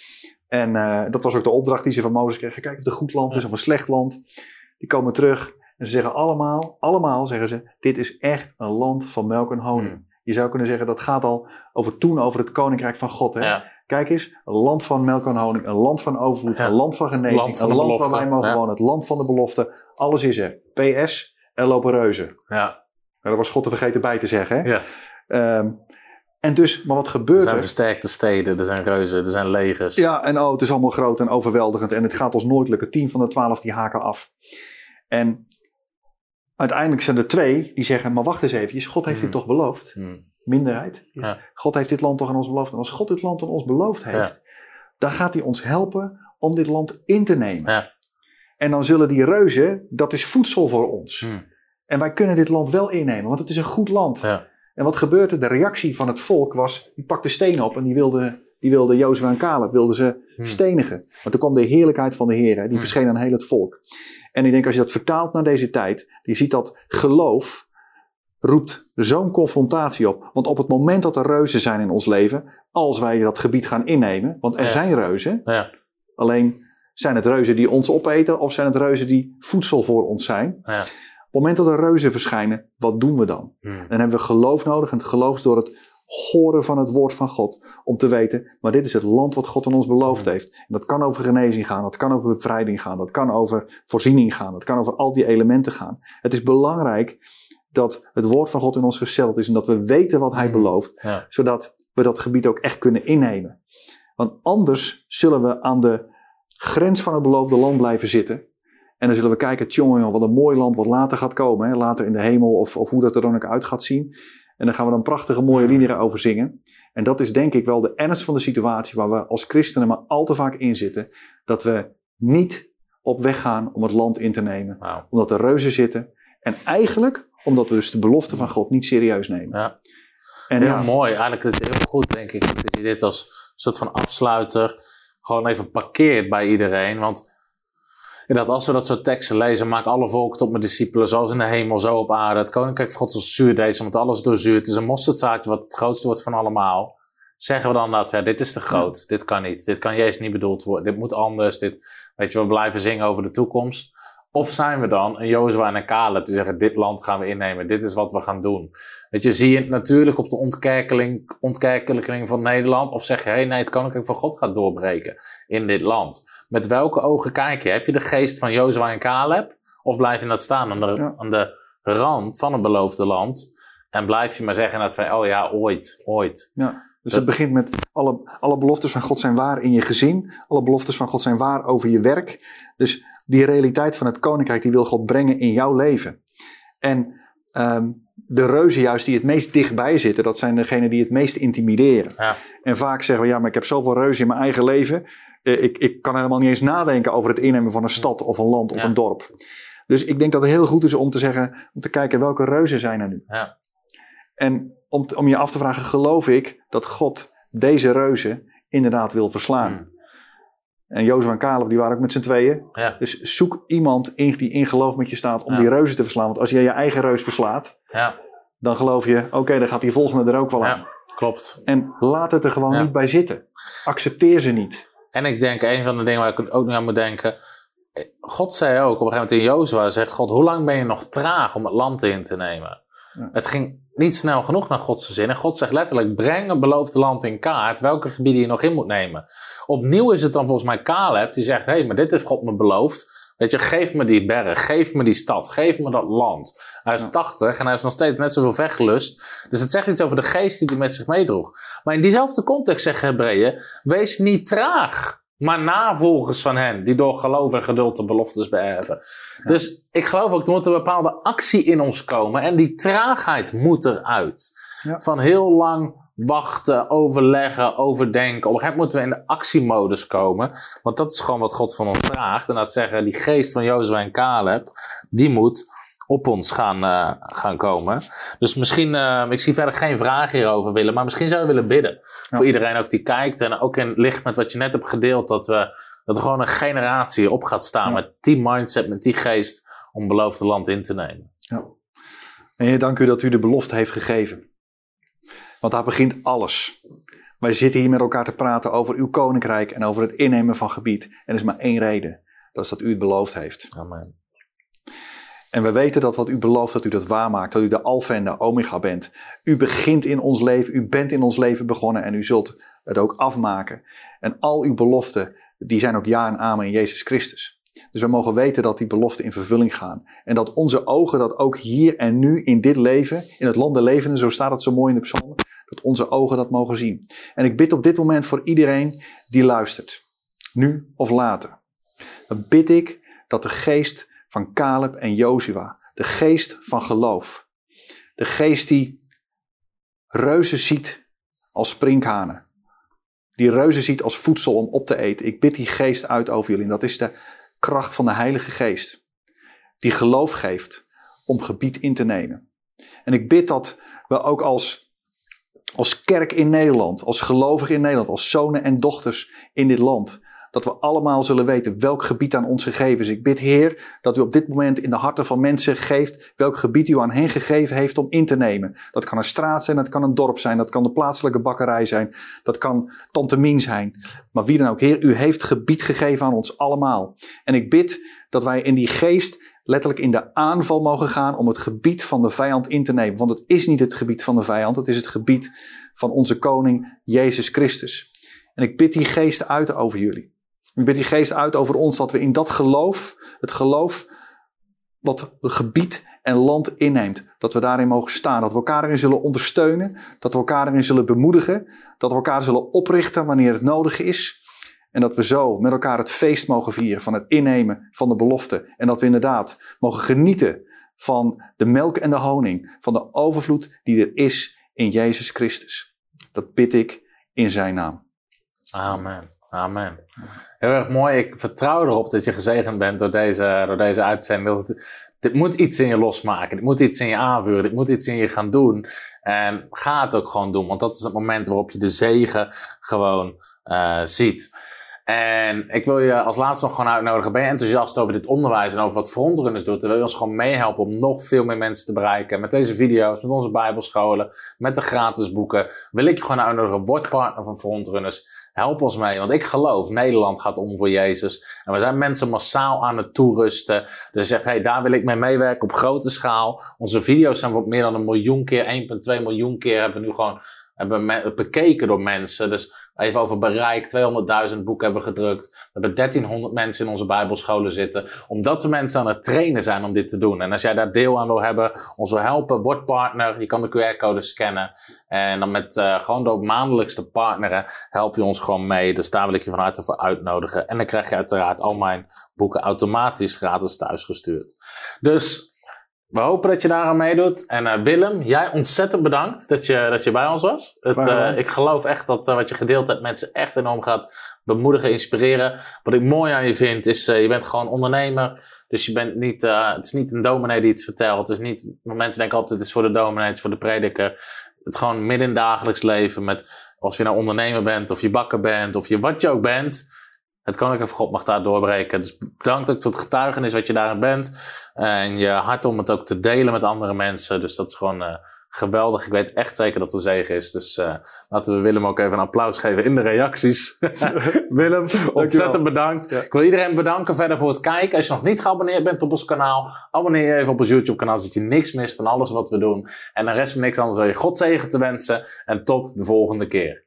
En eh, dat was ook de opdracht die ze van Mozes kregen. Kijken of het een goed land is of een slecht land. Die komen terug en ze zeggen allemaal, allemaal zeggen ze, dit is echt een land van melk en honing. Hmm. Je zou kunnen zeggen, dat gaat al over toen over het koninkrijk van God. Hè? ja, Kijk eens, een land van melk en honing, een land van overvloed, Ja. een land van genezing, Land van een land belofte, waar wij mogen ja. wonen, het land van de belofte. Alles is er. PS, er lopen reuzen. ja. Nou, daar was God er vergeten bij te zeggen. Hè? Ja. Ehm, en dus, maar wat Er gebeurt zijn er? versterkte steden, er zijn reuzen, er zijn legers. Ja, en oh, het is allemaal groot en overweldigend en het gaat ons nooit lukken. Tien van de twaalf die haken af. En uiteindelijk zijn er twee die zeggen, maar wacht eens even, God heeft dit Hmm. toch beloofd? Hmm. Minderheid. Ja. God heeft dit land toch aan ons beloofd. En als God dit land aan ons beloofd heeft, dan gaat hij ons helpen om dit land in te nemen. Ja. En dan zullen die reuzen, dat is voedsel voor ons. Hmm. En wij kunnen dit land wel innemen, want het is een goed land. Ja. En wat gebeurt er? De reactie van het volk was, die pakte stenen op en die wilde, die wilde Jozua en Caleb wilden ze Hmm. stenigen. Want toen kwam de heerlijkheid van de Heer, die Hmm. verscheen aan heel het volk. En ik denk als je dat vertaalt naar deze tijd, je ziet dat geloof roept zo'n confrontatie op. Want op het moment dat er reuzen zijn in ons leven, als wij dat gebied gaan innemen, want er Ja. zijn reuzen, Ja. alleen zijn het reuzen die ons opeten of zijn het reuzen die voedsel voor ons zijn. Ja. Op het moment dat er reuzen verschijnen, wat doen we dan? Hmm. Dan hebben we geloof nodig. En het geloof is door het horen van het woord van God. Om te weten, maar dit is het land wat God aan ons beloofd Hmm. heeft. En dat kan over genezing gaan. Dat kan over bevrijding gaan. Dat kan over voorziening gaan. Dat kan over al die elementen gaan. Het is belangrijk dat het woord van God in ons gesteld is. En dat we weten wat hij Hmm. belooft. Ja. Zodat we dat gebied ook echt kunnen innemen. Want anders zullen we aan de grens van het beloofde land blijven zitten. En dan zullen we kijken, tjonge, wat een mooi land wat later gaat komen. Hè? Later in de hemel of, of hoe dat er dan ook uit gaat zien. En dan gaan we dan prachtige mooie liederen over zingen. En dat is denk ik wel de ernst van de situatie waar we als christenen maar al te vaak in zitten. Dat we niet op weg gaan om het land in te nemen. Omdat er reuzen zitten. En eigenlijk omdat we dus de belofte van God niet serieus nemen. Ja. En Heel ja, mooi. Eigenlijk is het heel goed, denk ik, dat je dit als soort van afsluiter gewoon even parkeert bij iedereen. Want inderdaad, als we dat soort teksten lezen, maak alle volken tot mijn discipelen, zoals in de hemel, zo op aarde. Het koninkrijk van God is zuurdees, want alles doorzuurt. Het is een mosterdzaadje wat het grootste wordt van allemaal. Zeggen we dan dat, ja, dit is te groot, dit kan niet, dit kan Jezus niet bedoeld worden, dit moet anders, dit, weet je, we blijven zingen over de toekomst. Of zijn we dan een Jozua en een Caleb die zeggen, dit land gaan we innemen, dit is wat we gaan doen. Weet je, zie je het natuurlijk op de ontkerkeling, ontkerkeling van Nederland? Of zeg je, hey, nee, het koninkrijk van God gaat doorbreken in dit land. Met welke ogen kijk je? Heb je de geest van Jozua en Caleb? Of blijf je dat staan aan de, Ja. aan de rand van het beloofde land? En blijf je maar zeggen inderdaad van, oh ja, ooit, ooit. Ja. Dus Dat- het begint met alle, alle beloftes van God zijn waar in je gezin. Alle beloftes van God zijn waar over je werk. Dus die realiteit van het koninkrijk die wil God brengen in jouw leven. En ehm, de reuzen juist die het meest dichtbij zitten, dat zijn degenen die het meest intimideren. Ja. En vaak zeggen we, ja, maar ik heb zoveel reuzen in mijn eigen leven. Eh, ik, ik kan helemaal niet eens nadenken over het innemen van een stad of een land of Ja. een dorp. Dus ik denk dat het heel goed is om te zeggen, om te kijken welke reuzen zijn er nu. Ja. En om, te- om je af te vragen, geloof ik dat God deze reuzen inderdaad wil verslaan? Hmm. En Jozef en Caleb, die waren ook met z'n tweeën. Ja. Dus zoek iemand in, die in geloof met je staat om Ja. die reuzen te verslaan. Want als jij je eigen reus verslaat, Ja, dan geloof je, oké, dan gaat die volgende er ook wel aan. ja, klopt. En laat het er gewoon niet bij zitten. Accepteer ze niet. En ik denk, een van de dingen waar ik ook nu aan moet denken. God zei ook op een gegeven moment in Jozua, zegt God, hoe lang ben je nog traag om het land in te nemen? Het ging niet snel genoeg naar Gods zin. En God zegt letterlijk, breng het beloofde land in kaart, welke gebieden je nog in moet nemen. Opnieuw is het dan volgens mij Caleb, die zegt, hé, hey, maar dit heeft God me beloofd. Weet je, geef me die berg, geef me die stad, geef me dat land. Hij is Ja. 80 en hij is nog steeds net zoveel weggelust. Dus het zegt iets over de geest die hij met zich meedroeg. Maar in diezelfde context zeggen Hebreeën, wees niet traag, maar navolgers van hen, die door geloof en geduld de beloftes beërven. Dus ik geloof ook, er moet een bepaalde actie in ons komen en die traagheid moet eruit. Ja. Van heel lang wachten, overleggen, overdenken. Op een gegeven moment moeten we in de actiemodus komen. Want dat is gewoon wat God van ons vraagt. En dat zeggen, die geest van Jozef en Caleb, die moet op ons gaan, eh, gaan komen. Dus misschien, eh, ik zie verder geen vraag hierover willen, maar misschien zou je willen bidden. Voor iedereen ook die kijkt en ook in licht met wat je net hebt gedeeld, dat, we, dat er gewoon een generatie op gaat staan Ja. met die mindset, met die geest om beloofde land in te nemen. En Heer, dank u dat u de belofte heeft gegeven. Want daar begint alles. Wij zitten hier met elkaar te praten over uw koninkrijk en over het innemen van gebied. En er is maar één reden. Dat is dat u het beloofd heeft. Amen. En we weten dat wat u belooft, dat u dat waarmaakt. Dat u de alfa en de omega bent. U begint in ons leven. U bent in ons leven begonnen en u zult het ook afmaken. En al uw beloften, die zijn ook ja en amen in Jezus Christus. Dus we mogen weten dat die beloften in vervulling gaan. En dat onze ogen dat ook hier en nu in dit leven, in het land der levenden, zo staat het zo mooi in de psalmen, dat onze ogen dat mogen zien. En ik bid op dit moment voor iedereen die luistert. Nu of later. Dan bid ik dat de geest van Caleb en Jozua, de geest van geloof, de geest die reuzen ziet als sprinkhanen, die reuzen ziet als voedsel om op te eten. Ik bid die geest uit over jullie. En dat is de kracht van de Heilige Geest, die geloof geeft om gebied in te nemen. En ik bid dat we ook als, als kerk in Nederland, als gelovigen in Nederland, als zonen en dochters in dit land, dat we allemaal zullen weten welk gebied aan ons gegeven is. Ik bid, Heer, dat u op dit moment in de harten van mensen geeft welk gebied u aan hen gegeven heeft om in te nemen. Dat kan een straat zijn, dat kan een dorp zijn, dat kan de plaatselijke bakkerij zijn, dat kan Tante Mien zijn. Maar wie dan ook, Heer, u heeft gebied gegeven aan ons allemaal. En ik bid dat wij in die geest letterlijk in de aanval mogen gaan om het gebied van de vijand in te nemen. Want het is niet het gebied van de vijand, het is het gebied van onze koning Jezus Christus. En ik bid die geest uit over jullie. Ik bid die geest uit over ons dat we in dat geloof, het geloof wat gebied en land inneemt, dat we daarin mogen staan. Dat we elkaar erin zullen ondersteunen, dat we elkaar erin zullen bemoedigen, dat we elkaar zullen oprichten wanneer het nodig is. En dat we zo met elkaar het feest mogen vieren van het innemen van de belofte. En dat we inderdaad mogen genieten van de melk en de honing, van de overvloed die er is in Jezus Christus. Dat bid ik in zijn naam. Amen. Amen. Heel erg mooi. Ik vertrouw erop dat je gezegend bent door deze, door deze uitzending. Het, dit moet iets in je losmaken. Dit moet iets in je aanvuren. Dit moet iets in je gaan doen. En ga het ook gewoon doen. Want dat is het moment waarop je de zegen gewoon uh, ziet. En ik wil je als laatste nog gewoon uitnodigen. Ben je enthousiast over dit onderwijs en over wat Frontrunners doet? Dan wil je ons gewoon meehelpen om nog veel meer mensen te bereiken. Met deze video's, met onze bijbelscholen, met de gratis boeken. Wil ik je gewoon uitnodigen. Word partner van Frontrunners. Help ons mee, want ik geloof, Nederland gaat om voor Jezus. En we zijn mensen massaal aan het toerusten. Dus je zegt, hey, daar wil ik mee meewerken op grote schaal. Onze video's zijn wat meer dan een miljoen keer, 1,2 miljoen keer hebben we nu gewoon hebben bekeken door mensen. Dus Even over bereik. 200.000 boeken hebben gedrukt. We hebben 1300 mensen in onze bijbelscholen zitten. Omdat we mensen aan het trainen zijn om dit te doen. En als jij daar deel aan wil hebben, ons wil helpen, word partner. Je kan de QR-code scannen. En dan met uh, gewoon door maandelijks te partneren, help je ons gewoon mee. Dus daar wil ik je van harte voor uitnodigen. En dan krijg je uiteraard al mijn boeken automatisch gratis thuisgestuurd. Dus we hopen dat je daar aan meedoet. En uh, Willem, jij ontzettend bedankt dat je, dat je bij ons was. Het, uh, ik geloof echt dat uh, wat je gedeeld hebt mensen echt enorm gaat bemoedigen, inspireren. Wat ik mooi aan je vind is, je bent gewoon ondernemer. Dus je bent niet, het is niet een dominee die het vertelt. Het is niet, mensen denken altijd het is voor de dominee, het is voor de prediker. Het is gewoon midden in dagelijks leven met, of je nou ondernemer bent, of je bakker bent, of je wat je ook bent het Koninkrijk van God mag daar doorbreken. Dus bedankt ook voor het getuigenis wat je daarin bent. en je hart om het ook te delen met andere mensen. Dus dat is gewoon uh, geweldig. Ik weet echt zeker dat er zegen is. Dus uh, laten we Willem ook even een applaus geven in de reacties. Willem, ontzettend bedankt. Ik wil iedereen bedanken verder voor het kijken. Als je nog niet geabonneerd bent op ons kanaal, abonneer je even op ons YouTube kanaal. Zodat je niks mist van alles wat we doen. En dan rest me niks anders dan je God zegen te wensen. En tot de volgende keer.